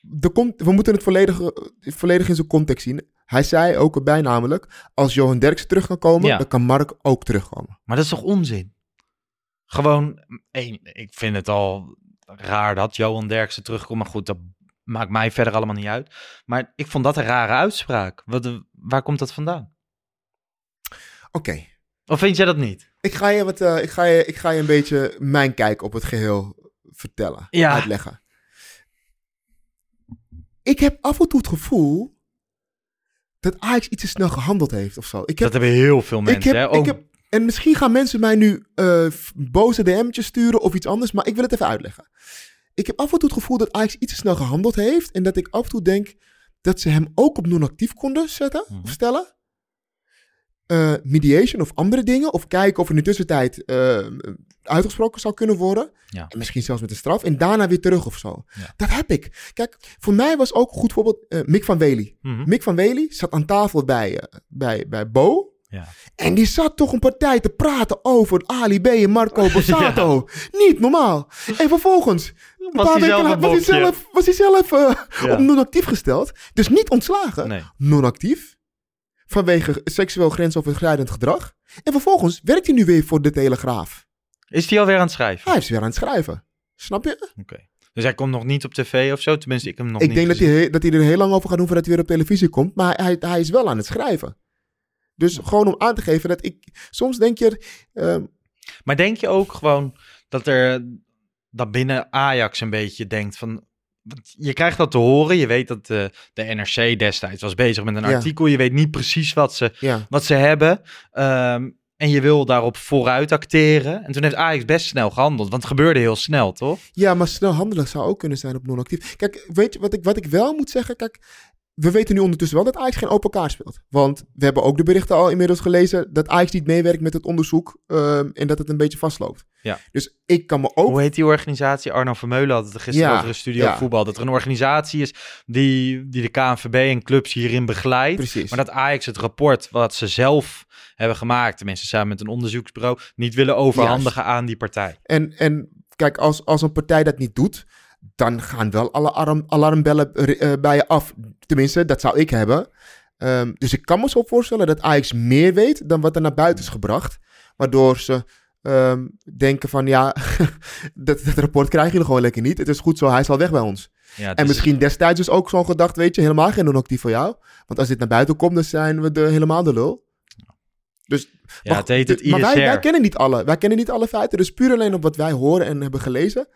De con- we moeten het volledig, volledig in zijn context zien. Hij zei ook erbij namelijk, als Johan Derksen terug kan komen, Ja. dan kan Mark ook terugkomen. Maar dat is toch onzin? Gewoon, één, ik vind het al raar dat Johan Derksen terugkomt. Maar goed, dat maakt mij verder allemaal niet uit. Maar ik vond dat een rare uitspraak. Wat, waar komt dat vandaan? Oké. Of vind jij dat niet? Ik ga, je wat, eh, ik, ga je, ik ga je een beetje mijn kijk op het geheel vertellen, Ja. uitleggen. Ik heb af en toe het gevoel dat Ajax iets te snel gehandeld heeft of zo. Ik heb, dat hebben heel veel mensen. ik heb, hè? ik heb, en misschien gaan mensen mij nu f- boze DM'tjes sturen of iets anders, maar ik wil het even uitleggen. Ik heb af en toe het gevoel dat Ajax iets te snel gehandeld heeft en dat ik af en toe denk dat ze hem ook op non-actief konden zetten Mhm. of stellen. Eh, mediation of andere dingen. Of kijken of er in de tussentijd eh, uitgesproken zou kunnen worden. Ja. En misschien zelfs met een straf. En daarna weer terug of zo. Ja. Dat heb ik. Kijk, voor mij was ook een goed voorbeeld eh, Mick van Wely. Mhm. Mick van Wely zat aan tafel bij, bij, bij Bo. Ja. En die zat toch een partij te praten over Ali B en Marco Borsato. Niet normaal. En vervolgens... een Was paar hij weken was hij zelf, was hij zelf op non-actief gesteld. Dus niet ontslagen. Nee. Non-actief. Vanwege seksueel grensoverschrijdend gedrag. En vervolgens werkt hij nu weer voor de Telegraaf. Is hij alweer aan het schrijven? Hij is weer aan het schrijven. Snap je? Oké. Dus hij komt nog niet op tv of zo? Tenminste, ik heb hem nog ik niet denk dat hij, dat hij er heel lang over gaat doen voordat hij weer op televisie komt. Maar hij, hij is wel aan het schrijven. Dus gewoon om aan te geven dat ik... Soms denk je... ehm, Maar denk je ook gewoon dat er dat binnen Ajax een beetje denkt van. Je krijgt dat te horen. Je weet dat de, de NRC destijds was bezig met een Ja. artikel. Je weet niet precies wat ze, ja. wat ze hebben. Ehm, en je wil daarop vooruit acteren. En toen heeft Ajax best snel gehandeld. Want het gebeurde heel snel, toch? Ja, maar snel handelen zou ook kunnen zijn op non-actief. Kijk, weet je wat ik, wat ik wel moet zeggen? Kijk, we weten nu ondertussen wel dat Ajax geen open kaart speelt. Want we hebben ook de berichten al inmiddels gelezen dat Ajax niet meewerkt met het onderzoek ehm, en dat het een beetje vastloopt. Ja. Dus ik kan me ook... Hoe heet die organisatie? Arno Vermeulen had het er gisteren Ja, over in Studio ja. Voetbal. Dat er een organisatie is die, die de KNVB en clubs hierin begeleidt. Precies. Maar dat Ajax het rapport wat ze zelf hebben gemaakt, tenminste samen met een onderzoeksbureau, niet willen overhandigen aan die partij. En, en kijk, als, als een partij dat niet doet, dan gaan wel alle alarm, alarmbellen eh, bij je af. Tenminste, dat zou ik hebben. Ehm, dus ik kan me zo voorstellen dat Ajax meer weet dan wat er naar buiten is gebracht. Waardoor ze ehm, denken van ja, dat, dat rapport krijgen jullie gewoon lekker niet. Het is goed zo, hij is al weg bij ons. Ja, en is- misschien destijds dus ook zo'n gedacht, weet je, helemaal geen non-actief voor jou. Want als dit naar buiten komt, dan zijn we de, helemaal de lul. Dus, Ja, het heet het maar wij, ISR. wij kennen niet alle. Wij kennen niet alle feiten. Dus puur alleen op wat wij horen en hebben gelezen,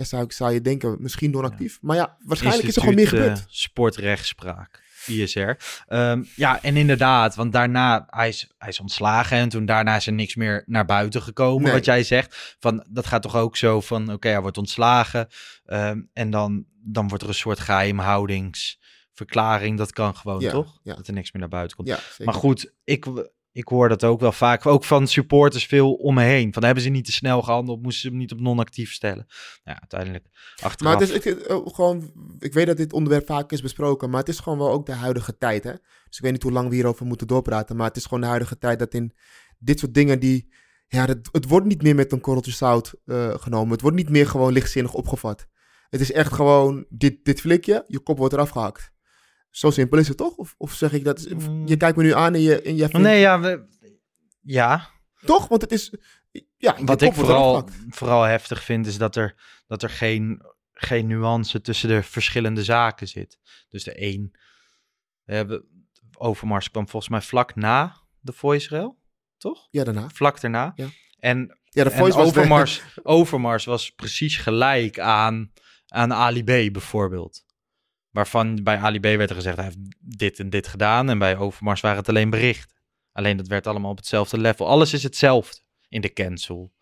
ja, zou, ik, zou je denken, misschien non-actief. Maar ja, waarschijnlijk is er gewoon meer gebeurd. eh, sportrechtspraak, ISR. Ehm, ja, en inderdaad, want daarna, hij is, hij is ontslagen en toen daarna is er niks meer naar buiten gekomen, Nee. wat jij zegt. Van, dat gaat toch ook zo van, oké, hij wordt ontslagen ehm, en dan, dan wordt er een soort geheimhoudingsverklaring. Dat kan gewoon, Ja, toch? ja. Dat er niks meer naar buiten komt. Ja, maar goed, ik, ik hoor dat ook wel vaak, ook van supporters veel om me heen. Van, hebben ze niet te snel gehandeld, moesten ze hem niet op non-actief stellen. Nou, ja, uiteindelijk achteraf. Maar het is ik, gewoon, ik weet dat dit onderwerp vaak is besproken, maar het is gewoon wel ook de huidige tijd. Hè? Dus ik weet niet hoe lang we hierover moeten doorpraten, maar het is gewoon de huidige tijd dat in dit soort dingen die, ja, het, wordt niet meer met een korreltje zout eh, genomen. Het wordt niet meer gewoon lichtzinnig opgevat. Het is echt gewoon dit, dit flikje, je kop wordt eraf gehakt. Zo simpel is het toch? Of, of zeg ik dat? Je kijkt me nu aan en je, en jij vindt-. Nee, ja, we, ja. Toch? Want het is. Ja, je Wat ik vooral, vooral heftig vind, is dat er, dat er geen, geen nuance tussen de verschillende zaken zit. Dus de een. We hebben, Overmars kwam volgens mij vlak na de voice rail, toch? Ja, daarna. Vlak daarna. Ja. En, Ja, de en voice was Overmars, Overmars was precies gelijk aan, aan Ali B bijvoorbeeld. Waarvan bij Ali B werd er gezegd, hij heeft dit en dit gedaan. En bij Overmars waren het alleen berichten. Alleen dat werd allemaal op hetzelfde level. Alles is hetzelfde in de cancel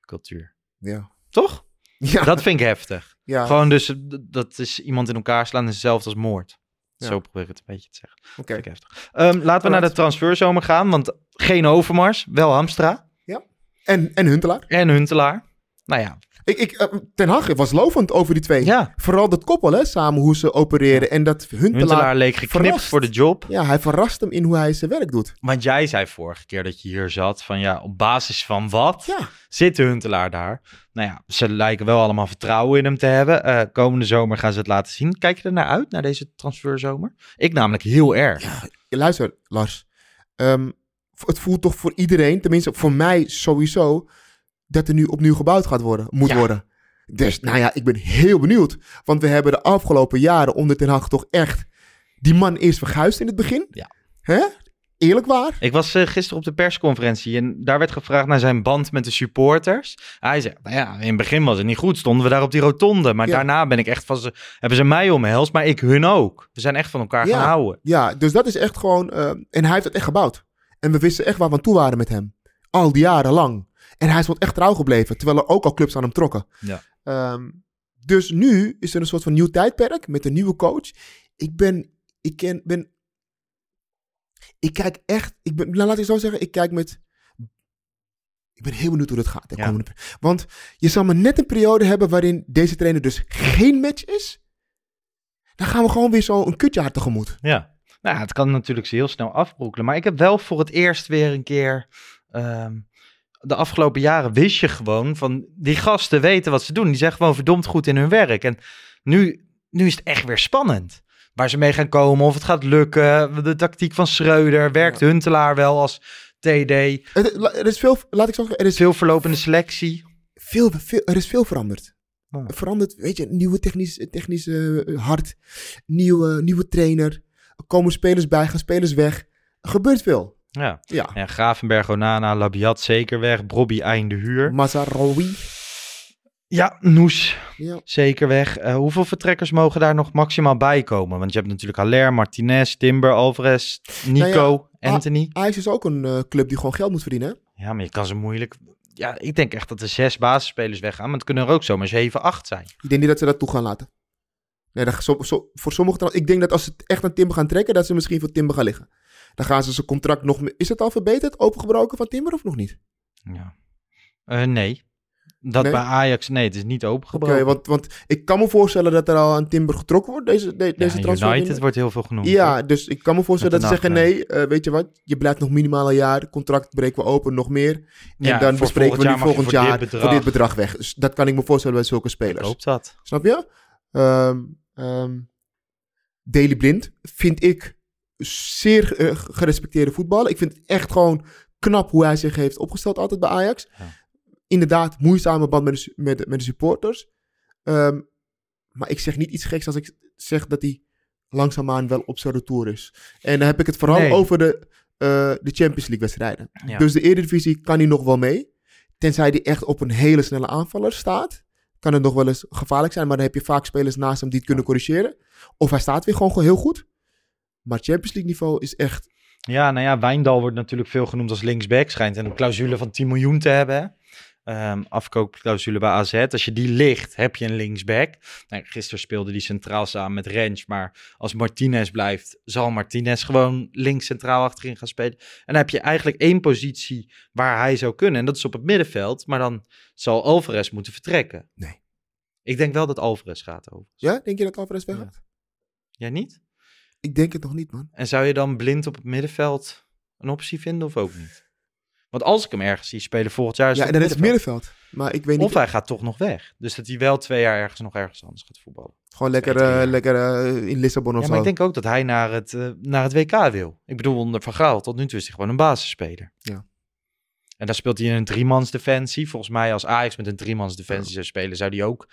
cultuur. Ja. Toch? Ja. Dat vind ik heftig. Ja. Gewoon dus, dat is iemand in elkaar slaan is hetzelfde als moord. Ja. Zo probeer ik het een beetje te zeggen. Oké. Vind ik heftig. Ehm, laten we naar de transferzomer gaan, want geen Overmars, wel Hamstra. Ja. En, en Huntelaar. En Huntelaar. Nou ja, Ik, ik, eh, Ten Hag was lovend over die twee. Ja. Vooral dat koppel, hè, samen hoe ze opereren. En dat Huntelaar, Huntelaar leek geknipt verrast. voor de job. Ja, hij verrast hem in hoe hij zijn werk doet. Want jij zei vorige keer dat je hier zat van ja, op basis van wat Ja. zit de Huntelaar daar? Nou ja, ze lijken wel allemaal vertrouwen in hem te hebben. Eh, komende zomer gaan ze het laten zien. Kijk je er naar uit, naar deze transferzomer? Ik namelijk heel erg. Ja, Luister, Lars. Ehm, het voelt toch voor iedereen, tenminste voor mij sowieso, dat er nu opnieuw gebouwd gaat worden, moet Ja. worden. Dus nou ja, ik ben heel benieuwd. Want we hebben de afgelopen jaren onder Ten Hag toch echt die man eerst verguisd in het begin. Ja. Hè? Eerlijk waar? Ik was eh, gisteren op de persconferentie en daar werd gevraagd naar zijn band met de supporters. Hij zei, nou ja, in het begin was het niet goed, stonden we daar op die rotonde. Maar Ja. daarna ben ik echt van ze, hebben ze mij omhelst, maar ik hun ook. We zijn echt van elkaar gaan houden. Ja, dus dat is echt gewoon... eh, en hij heeft het echt gebouwd. En we wisten echt waar we aan toe waren met hem. Al die jaren lang. En hij is wat echt trouw gebleven. Terwijl er ook al clubs aan hem trokken. Ja. Ehm, dus nu is er een soort van nieuw tijdperk met een nieuwe coach. Ik ben... Ik ken, ben ik kijk echt... Ik ben, nou, laat ik zo zeggen. Ik kijk met... Ik ben heel benieuwd hoe dat gaat. Ja. want je zal maar net een periode hebben waarin deze trainer dus geen match is. Dan gaan we gewoon weer zo een kutjaar tegemoet. Ja. Nou, het kan natuurlijk ze heel snel afbrokkelen. Maar ik heb wel voor het eerst weer een keer. ehm, de afgelopen jaren wist je gewoon van die gasten weten wat ze doen. Die zijn gewoon verdomd goed in hun werk. En nu, nu is het echt weer spannend. Waar ze mee gaan komen, of het gaat lukken. De tactiek van Schreuder. Werkt Huntelaar wel als TD? Er is veel, laat ik zo zeggen, er is Veel verlopende selectie. veel, veel, er is veel veranderd. Oh. Veranderd, weet je, nieuwe technisch, technisch eh, hart, nieuwe, nieuwe trainer. Er komen spelers bij, gaan spelers weg. Er gebeurt veel. Ja. Ja. ja Gravenberg, Onana, Labiat zeker weg. Brobby einde huur. Mazaraoui. Ja, Noes Ja. zeker weg. Eh, hoeveel vertrekkers mogen daar nog maximaal bij komen? Want je hebt natuurlijk Haller, Martinez, Timber, Alvarez, Nico, Nou ja, Anthony. Ajax is ook een eh, club die gewoon geld moet verdienen. hè? Ja, maar je kan ze moeilijk... Ja, ik denk echt dat er zes basisspelers weggaan. Maar het kunnen er ook zomaar zeven, acht zijn. Ik denk niet dat ze dat toe gaan laten. Nee, dat, zo, zo- voor sommigen, trouw- ik denk dat als ze echt aan Timber gaan trekken, dat ze misschien voor Timber gaan liggen. Dan gaan ze zijn contract nog... meer- Is het al verbeterd, opengebroken van Timber of nog niet? Ja. Eh, nee. Dat Nee? bij Ajax... Nee, het is niet Oké, opengebroken. want, want ik kan me voorstellen dat er al aan Timber getrokken wordt, deze, de- deze transfer. United wordt heel veel genoemd. Ja, hoor. dus ik kan me voorstellen dat ze zeggen: nee, eh, weet je wat, je blijft nog minimaal een jaar, contract breken we open, nog meer. En Ja, dan bespreken we volgend nu jaar volgend voor jaar dit voor bedrag. dit bedrag weg. Dus dat kan ik me voorstellen bij zulke Ik spelers. hoop dat. Snap je? Ehm ehm Daley Blind vind ik zeer eh, gerespecteerde voetballer. Ik vind het echt gewoon knap hoe hij zich heeft opgesteld altijd bij Ajax. Ja. inderdaad moeizame band met de, met, de- met de supporters. Ehm, maar ik zeg niet iets geks als ik zeg dat hij langzaamaan wel op zijn retour is. En dan heb ik het vooral Nee. over de, eh, de Champions League wedstrijden. Ja. Dus de Eredivisie kan hij nog wel mee. Tenzij hij echt op een hele snelle aanvaller staat. Kan het nog wel eens gevaarlijk zijn. Maar dan heb je vaak spelers naast hem die het kunnen corrigeren. Of hij staat weer gewoon heel goed. Maar Champions League niveau is echt... Ja, nou ja, Wijndal wordt natuurlijk veel genoemd als linksback. Schijnt een clausule van 10 miljoen te hebben. Ehm, afkoopclausule bij AZ. Als je die ligt, heb je een linksback. Nou, gisteren speelde die centraal samen met Rens. Maar als Martinez blijft, zal Martinez gewoon links centraal achterin gaan spelen. En dan heb je eigenlijk één positie waar hij zou kunnen. En dat is op het middenveld. Maar dan zal Alvarez moeten vertrekken. Nee. Ik denk wel dat Alvarez gaat over. Ja, denk je dat Alvarez weggaat? Jij niet? Ik denk het nog niet, man. En zou je dan blind op het middenveld een optie vinden of ook niet? Want als ik hem ergens zie spelen volgend jaar... Is Ja, en dan is het middenveld. Maar ik weet niet... Of hij gaat toch nog weg. Dus dat hij wel twee jaar ergens nog ergens anders gaat voetballen. Gewoon lekker, eh, lekker eh, in Lissabon of Ja, zo. maar ik denk ook dat hij naar het, eh, naar het WK wil. Ik bedoel, onder Van Gaal, tot nu toe is hij gewoon een basisspeler. Ja. En daar speelt hij in een driemans defensie. Volgens mij als Ajax met een driemans defensie zou spelen, zou hij ook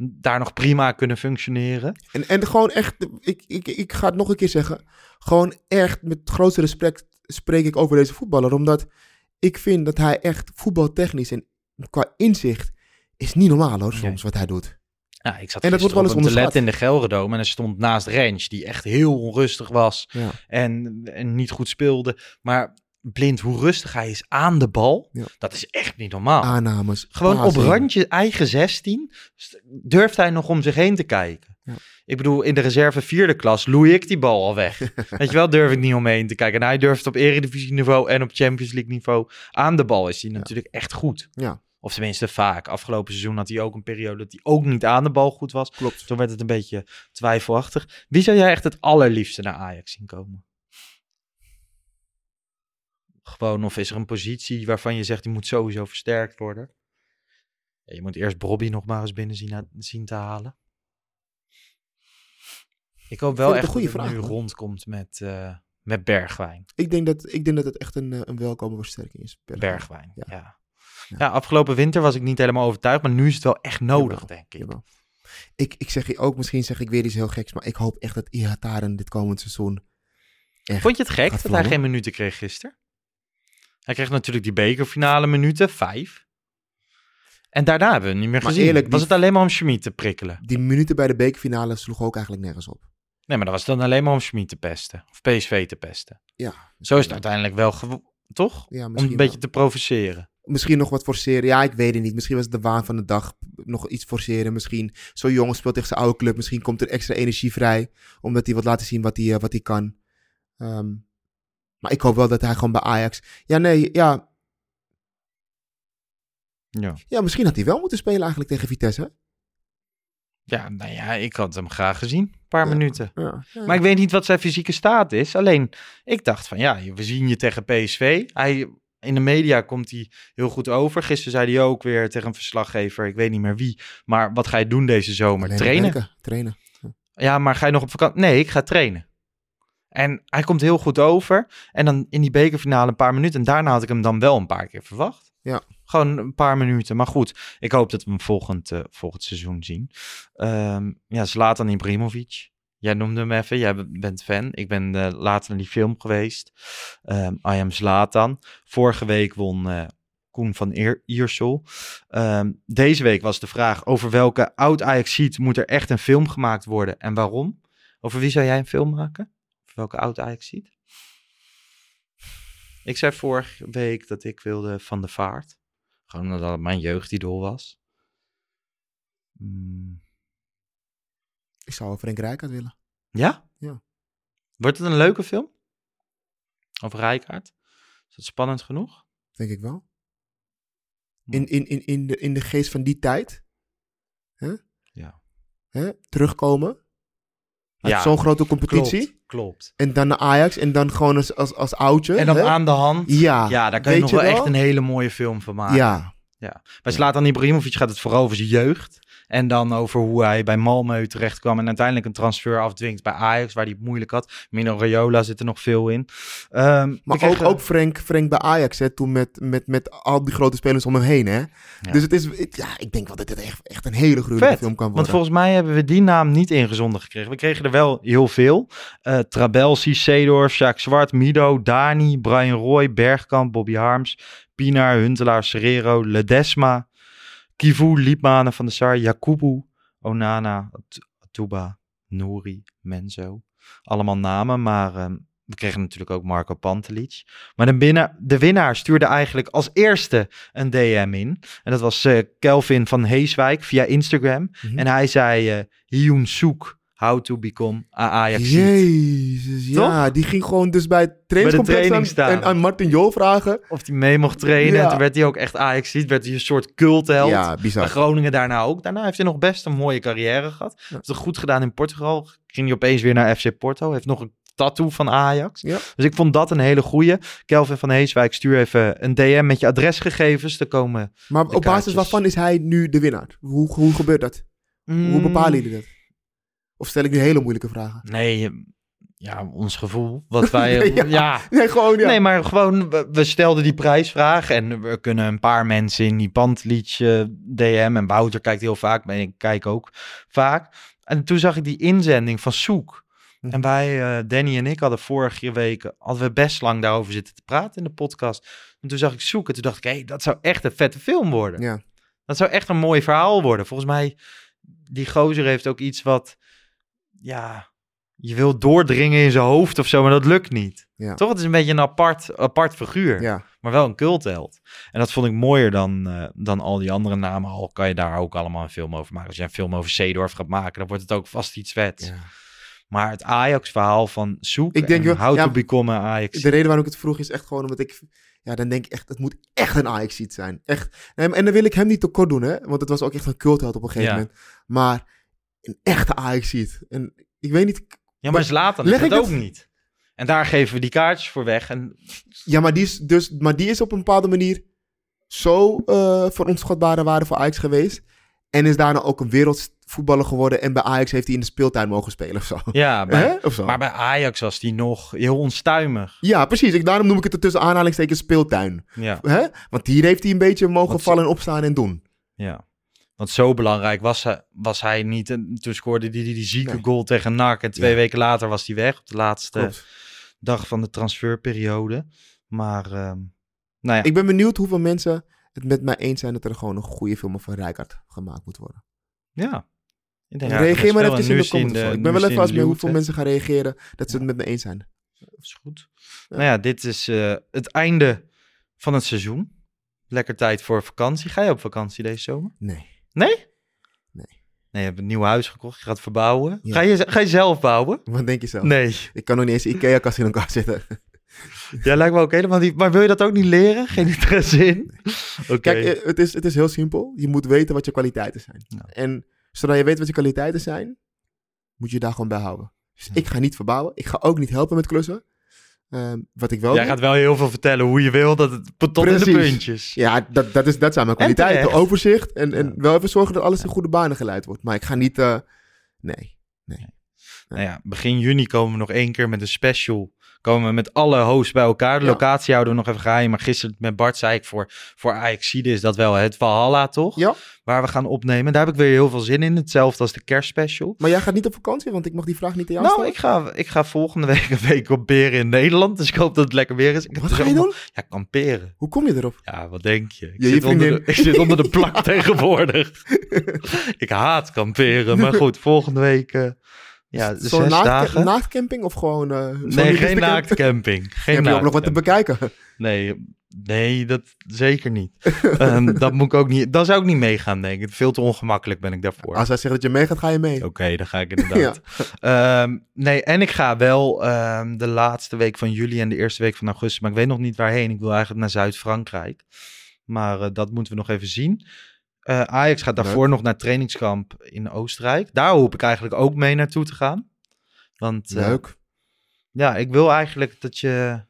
daar nog prima kunnen functioneren. En, en gewoon echt, ik, ik, ik ga het nog een keer zeggen. Gewoon echt met het grootste respect spreek ik over deze voetballer. Omdat ik vind dat hij echt voetbaltechnisch en qua inzicht is niet normaal hoor, soms wat hij doet. Ja, ik zat En dat wordt wel eens onderschat. letten in de Gelredome en hij stond naast Rens, die echt heel onrustig was Ja. en, en niet goed speelde. Maar blind, hoe rustig hij is aan de bal, Ja. dat is echt niet normaal. Aannames. Gewoon op randje eigen 16 st- durft hij nog om zich heen te kijken. Ja. Ik bedoel, in de reserve vierde klas loei ik die bal al weg. Weet je wel, durf ik niet om me heen te kijken. En hij durft op eredivisie niveau en op Champions League niveau aan de bal is hij natuurlijk echt goed. Ja, Of tenminste vaak. Afgelopen seizoen had hij ook een periode dat hij ook niet aan de bal goed was. klopt. Toen werd het een beetje twijfelachtig. Wie zou jij echt het allerliefste naar Ajax zien komen? Gewoon, of is er een positie waarvan je zegt die moet sowieso versterkt worden? Ja, je moet eerst Bobby nog maar eens binnen zien, zien te halen. Ik hoop wel echt een dat het nu rondkomt met, eh, met Bergwijn. Ik denk, dat, ik denk dat het echt een, eh, een welkome versterking is. Bergwijn, ja. Ja. ja. afgelopen winter was ik niet helemaal overtuigd, maar nu is het wel echt nodig, Jawel, denk ik. jawel. Ik, ik zeg je ook, misschien zeg ik weer iets heel geks, maar ik hoop echt dat Ihataren dit komend seizoen Vond je het gek dat hij geen minuten kreeg gisteren? Hij kreeg natuurlijk die bekerfinale minuten, vijf. En daarna hebben we hem niet meer Maar gezien. eerlijk, was het alleen maar om Schmid te prikkelen? Die minuten bij de bekerfinale sloegen ook eigenlijk nergens op. Nee, maar dat was dan alleen maar om Schmid te pesten. Of PSV te pesten. Ja, Zo is het uiteindelijk wel, toch? Ja, om een beetje wel. te provoceren. Misschien nog wat forceren. Ja, ik weet het niet. Misschien was het de waan van de dag. Nog iets forceren. Misschien zo'n jongen speelt tegen zijn oude club. Misschien komt er extra energie vrij. Omdat hij wat laten zien wat hij, eh, wat hij kan. Ehm, maar ik hoop wel dat hij gewoon bij Ajax... Ja, nee, ja. Ja. Ja, misschien had hij wel moeten spelen eigenlijk tegen Vitesse. Ja, nou ja, ik had hem graag gezien. Een paar minuten. Ja, ja. Maar ik weet niet wat zijn fysieke staat is. Alleen, ik dacht van ja, we zien je tegen PSV. Hij, in de media komt hij heel goed over. Gisteren zei hij ook weer tegen een verslaggever, ik weet niet meer wie. Maar wat ga je doen deze zomer? Alleen trainen? werken, Trainen. Ja, maar ga je nog op vakantie? Nee, ik ga trainen. En hij komt heel goed over. En dan in die bekerfinale een paar minuten. En daarna had ik hem dan wel een paar keer verwacht. Ja. Gewoon een paar minuten. Maar goed, ik hoop dat we hem volgend, eh, volgend seizoen zien. Ehm ja, Zlatan Ibrahimovic. Jij noemde hem even. Jij bent fan. Ik ben eh, later naar die film geweest. Ehm I Am Zlatan. Vorige week won eh, Koen van Eer Iersel. Ehm, deze week was de vraag over welke oud ajax ziet moet er echt een film gemaakt worden en waarom? Over wie zou jij een film maken? Over welke oud ajax ziet? Ik zei vorige week dat ik wilde Van de Vaart. Gewoon omdat het mijn jeugdidool was. Hmm, Ik zou wel Frank Rijkaard willen. Ja? Ja. Wordt het een leuke film? Over Rijkaard? Is dat spannend genoeg? Denk ik wel. In, in, in, in, de, in de geest van die tijd. Hè? Ja. Hè? Terugkomen. Uit Ja, zo'n grote competitie. Klopt. En dan naar Ajax. En dan gewoon als, als, als oudje. En dan hè? aan de hand. Ja. Ja, daar kan je nog wel, wel? echt een hele mooie film van maken. Ja. Ja. Bij Zlatan Ibrahimovic gaat het vooral over zijn jeugd. En dan over hoe hij bij Malmö terecht kwam en uiteindelijk een transfer afdwingt bij Ajax, waar hij het moeilijk had. Mino Raiola zit er nog veel in. Ehm, Maar ook, ook Frank, Frank bij Ajax, hè, toen met, met, met al die grote spelers om hem heen. Hè? Dus het is, het- ja, ik denk wel dat dit echt, echt een hele gruwelijke film kan worden. Want volgens mij hebben we die naam niet ingezonden gekregen. We kregen er wel heel veel. Eh Trabelsi, Seedorf, Jacques Zwart, Mido, Dani, Brian Roy, Bergkamp, Bobby Harms, Pinar, Huntelaar, Serrero, Ledesma, Kivu, Liepmanen van de Sar, Jakubu, Onana, At- Atuba, Nouri, Menzo. Allemaal namen, maar ehm, we kregen natuurlijk ook Marco Pantelic. Maar de, winnaar, de winnaar stuurde eigenlijk als eerste een DM in. En dat was eh, Kelvin van Heeswijk via Instagram. Mhm. En hij zei, eh Hyun Soek, how to become a Ajax. Jezus, ja. Die ging gewoon dus bij het trainingscomplex training aan, en aan Martin Jol vragen. Of hij mee mocht trainen. Ja. En toen werd hij ook echt Ajax werd hij een soort cultheld. Ja, bizar. Bij Groningen daarna ook. Daarna heeft hij nog best een mooie carrière gehad. Heeft het goed gedaan in Portugal. Ging hij opeens weer naar FC Porto. Heeft nog een tattoo van Ajax. Ja. Dus ik vond dat een hele goeie. Kelvin van Heeswijk, stuur even een DM met je adresgegevens. te komen Maar op basis waarvan is hij nu de winnaar? Hoe, hoe gebeurt dat? Hoe Mm. bepalen jullie dat? Of stel ik nu hele moeilijke vragen? Nee, ja, ons gevoel. Wat wij. Ja. ja. Nee, gewoon ja. Nee, maar gewoon, we, we stelden die prijsvraag en we kunnen een paar mensen in die bandliedje DM en Wouter kijkt heel vaak, maar ik kijk ook vaak. En toen zag ik die inzending van Soek. Hm. En wij, eh, Danny en ik, hadden vorige week, hadden we best lang daarover zitten te praten in de podcast. En toen zag ik Soek en toen dacht ik, hé, hey, dat zou echt een vette film worden. Ja. Dat zou echt een mooi verhaal worden. Volgens mij, die gozer heeft ook iets wat, ja, je wil doordringen in zijn hoofd of zo, maar dat lukt niet. Ja. Toch? Het is een beetje een apart, apart figuur. Ja. Maar wel een cultheld. En dat vond ik mooier dan, eh, dan al die andere namen. Al kan je daar ook allemaal een film over maken. Als je een film over Seedorf gaat maken, dan wordt het ook vast iets vets. Maar het Ajax-verhaal van Zoek Ik denk en How ja, to Become Ajax. De reden waarom ik het vroeg is echt gewoon omdat ik... Ja, dan denk ik echt, het moet echt een ajax zijn. Echt. En, en dan wil ik hem niet tekort doen, hè. Want het was ook echt een cultheld op een gegeven Ja. moment. Maar een echte ajax En ik weet niet... Ja, maar Zlatan is Leg dat ik ook het- niet. En daar geven we die kaartjes voor weg. En Ja, maar die is, dus, maar die is op een bepaalde manier zo eh van onschatbare waarde voor Ajax geweest. En is daarna ook een wereldvoetballer geworden. En bij Ajax heeft hij in de speeltuin mogen spelen of zo. ja, Hè? bij, Of zo. maar bij Ajax was die nog heel onstuimig. Ja, precies. Ik, daarom noem ik het er tussen aanhalingstekens speeltuin. Ja. Hè? Want hier heeft hij een beetje mogen vallen en opstaan en doen. Ja. Want zo belangrijk was hij, was hij niet. En toen scoorde hij die, die zieke Nee. goal tegen NAC. En twee Ja. weken later was hij weg. Op de laatste Klopt. dag van de transferperiode. Maar, ehm, nou ja. Ik ben benieuwd hoeveel mensen het met mij eens zijn dat er gewoon een goede film over Rijkaard gemaakt moet worden. ja. Ik denk, ja, Reageer maar even En in de comments. Ik ben wel even als hoeveel mensen gaan reageren dat ze het met me eens zijn. Dat is goed. Nou ja, dit is eh, het einde van het seizoen. Lekker tijd voor vakantie. Ga je op vakantie deze zomer? Nee. Nee? Nee. Nee, je hebt een nieuw huis gekocht. Je gaat verbouwen. Ja. Ga, je, ga je zelf bouwen? Wat denk je zelf? Nee. Ik kan nog niet eens een Ikea-kast in elkaar zetten. Ja, lijkt me ook helemaal niet. Maar wil je dat ook niet leren? Geen interesse in? Oké. Kijk, eh, het is, het is heel simpel. Je moet weten wat je kwaliteiten zijn. Ja. En zodra je weet wat je kwaliteiten zijn, moet je daar gewoon bij houden. Dus ik ga niet verbouwen. Ik ga ook niet helpen met klussen. Ehm, wat ik wel Jij doe- gaat wel heel veel vertellen hoe je wil dat het tot in de puntjes. Ja, dat, dat, is, dat zijn mijn En kwaliteiten. Overzicht en, en wel even zorgen dat alles in goede banen geleid wordt. Maar ik ga niet... eh, nee. Nou ja, begin juni komen we nog één keer met een special. Komen we met alle hosts bij elkaar. De Ja. locatie houden we nog even geheim. Maar gisteren met Bart zei ik voor, voor Ajaxide is dat wel het Valhalla, toch? Ja. Waar we gaan opnemen. Daar heb ik weer heel veel zin in. Hetzelfde als de kerstspecial. Maar jij gaat niet op vakantie, want ik mag die vraag niet aan jou Nou, stellen. ik ga, ik ga volgende week een week kamperen in Nederland. Dus ik hoop dat het lekker weer is. Ik Wat dus ga je doen? Ja, kamperen. Hoe kom je erop? Ja, wat denk je? Ik, je zit, onder de, ik zit onder de plank tegenwoordig. ik haat kamperen. Maar goed, volgende week... eh, ja, Zo'n naakt- dagen. naaktcamping of gewoon... zo'n Nee, geen naaktcamping. Geen heb je ook nog wat te bekijken. Nee, nee, dat zeker niet. Ehm, dat moet ik ook niet. Dan zou ik niet meegaan, denk ik. Veel te ongemakkelijk ben ik daarvoor. Als hij zegt dat je meegaat, ga je mee. Oké, dan ga ik inderdaad. Ehm, nee, en ik ga wel ehm, de laatste week van juli en de eerste week van augustus, maar ik weet nog niet waarheen. Ik wil eigenlijk naar Zuid-Frankrijk. Maar eh, dat moeten we nog even zien. Eh, Ajax gaat daarvoor Leuk. nog naar trainingskamp in Oostenrijk. Daar hoop ik eigenlijk ook mee naartoe te gaan. Want eh, Leuk. ja, ik wil eigenlijk dat je,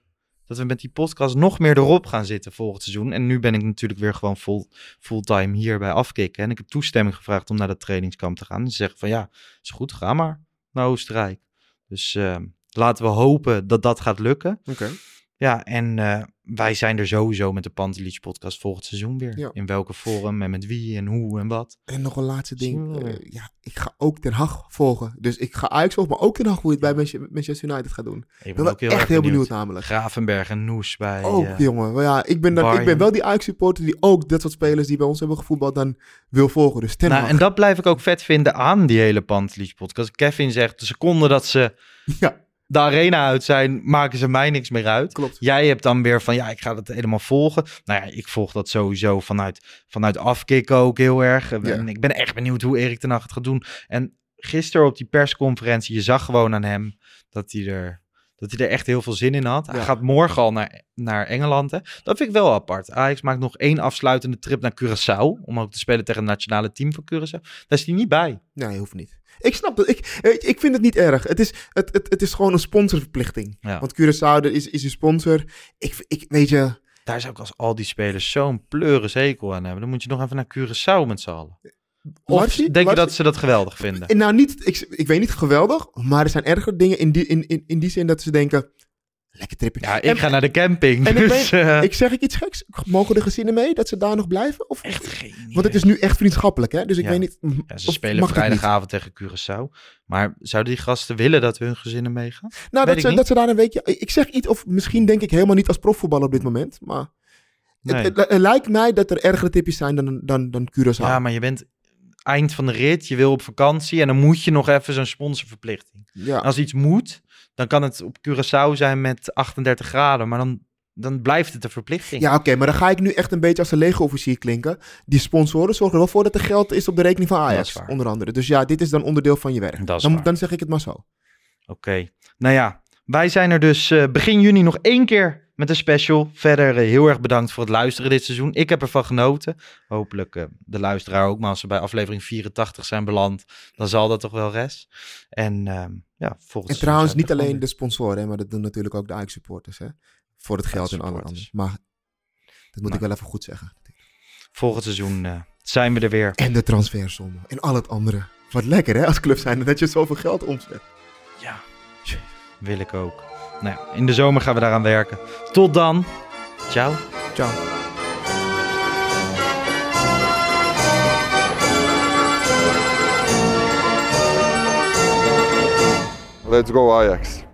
dat we met die podcast nog meer erop gaan zitten volgend seizoen. En nu ben ik natuurlijk weer gewoon full, fulltime hier bij afkicken. En ik heb toestemming gevraagd om naar dat trainingskamp te gaan. En ze zeggen van ja, is goed, ga maar naar Oostenrijk. Dus uh, laten we hopen dat dat gaat lukken. Oké. Ja, en uh, wij zijn er sowieso met de Pantelich podcast volgend seizoen weer. Ja. In welke vorm en met wie en hoe en wat. En nog een laatste ding. Uh, ja, ik ga ook Den Haag volgen. Dus ik ga Ajax volgen, maar ook Den Haag hoe je het bij Manchester United gaat doen. Ik ben, ook wel echt heel benieuwd, namelijk. Gravenberg en Noes bij... Ook, uh, jongen. Maar ja, ik ben, dan, ik ben wel die Ajax supporter die ook dat soort spelers die bij ons hebben gevoetbald dan wil volgen. Dus nou, en dat blijf ik ook vet vinden aan die hele Pantelich podcast. Kevin zegt, de seconde dat ze... Ja de arena uit zijn, maken ze mij niks meer uit. Klopt. Jij hebt dan weer van, ja, ik ga dat helemaal volgen. Nou ja, ik volg dat sowieso vanuit, vanuit afkicken ook heel erg. Ja. En ik ben echt benieuwd hoe Erik ten Hag het gaat doen. En gisteren op die persconferentie, je zag gewoon aan hem dat hij er, dat hij er echt heel veel zin in had. Hij gaat morgen al naar, naar Engeland. Hè. Dat vind ik wel apart. Ajax maakt nog één afsluitende trip naar Curaçao. Om ook te spelen tegen het nationale team van Curaçao. Daar is hij niet bij. Nee, hoeft niet. Ik snap dat. Ik, eh, ik vind het niet erg. Het is, het, het, het is gewoon een sponsorverplichting. Ja. Want Curaçao is, is een sponsor. Ik, ik weet je. Daar zou ik als al die spelers zo'n pleurenzekel aan hebben. Dan moet je nog even naar Curaçao met z'n allen. Of Larsie- denk je Larsie- dat ze dat geweldig vinden? En nou, niet, ik, ik weet niet geweldig, maar er zijn erger dingen in die, in, in, in die zin dat ze denken. Lekker tripje. Ja, ik En- ga naar de camping. En ik, dus, weet, eh, ik zeg ik iets geks? Mogen de gezinnen mee dat ze daar nog blijven? Of, echt geen idee. want het is nu echt vriendschappelijk, hè? Dus ik Ja. weet niet. Ja, ze of spelen vrijdagavond tegen Curaçao. Maar zouden die gasten willen dat hun gezinnen meegaan? Nou, dat ik ze, dat ze daar een weekje. Ik zeg iets, of misschien denk ik helemaal niet als profvoetballer op dit moment. Maar Nee. het, het, het lijkt mij dat er ergere tipjes zijn dan, dan, dan Curaçao. Ja, maar je bent eind van de rit, je wil op vakantie en dan moet je nog even zo'n sponsorverplichting. Ja. En als iets moet, dan kan het op Curaçao zijn met 38 graden, maar dan, dan blijft het een verplichting. Ja, oké, maar dan ga ik nu echt een beetje als een leger-officier klinken. Die sponsoren zorgen er wel voor dat er geld is op de rekening van Ajax, onder andere. Dus ja, dit is dan onderdeel van je werk. Dat is dan, waar. dan zeg ik het maar zo. Oké, nou ja, wij zijn er dus eh, begin juni nog één keer met een special. Verder eh, heel erg bedankt voor het luisteren dit seizoen. Ik heb ervan genoten. Hopelijk eh, de luisteraar ook. Maar als we bij aflevering 84 zijn beland, dan zal dat toch wel rest. En ehm, ja, volgens En trouwens, niet alleen de sponsoren, hè, maar dat doen natuurlijk ook de Ajax-supporters. Hè? Voor het geld en alle supporters. andere. Maar dat moet Maar- ik wel even goed zeggen. Volgend seizoen eh, zijn we er weer. En de transfersommen. En al het andere. Wat lekker hè, als club zijn dat je zoveel geld omzet. Ja, wil ik ook. Nou ja, in de zomer gaan we daaraan werken. Tot dan. Ciao. Ciao. Let's go Ajax.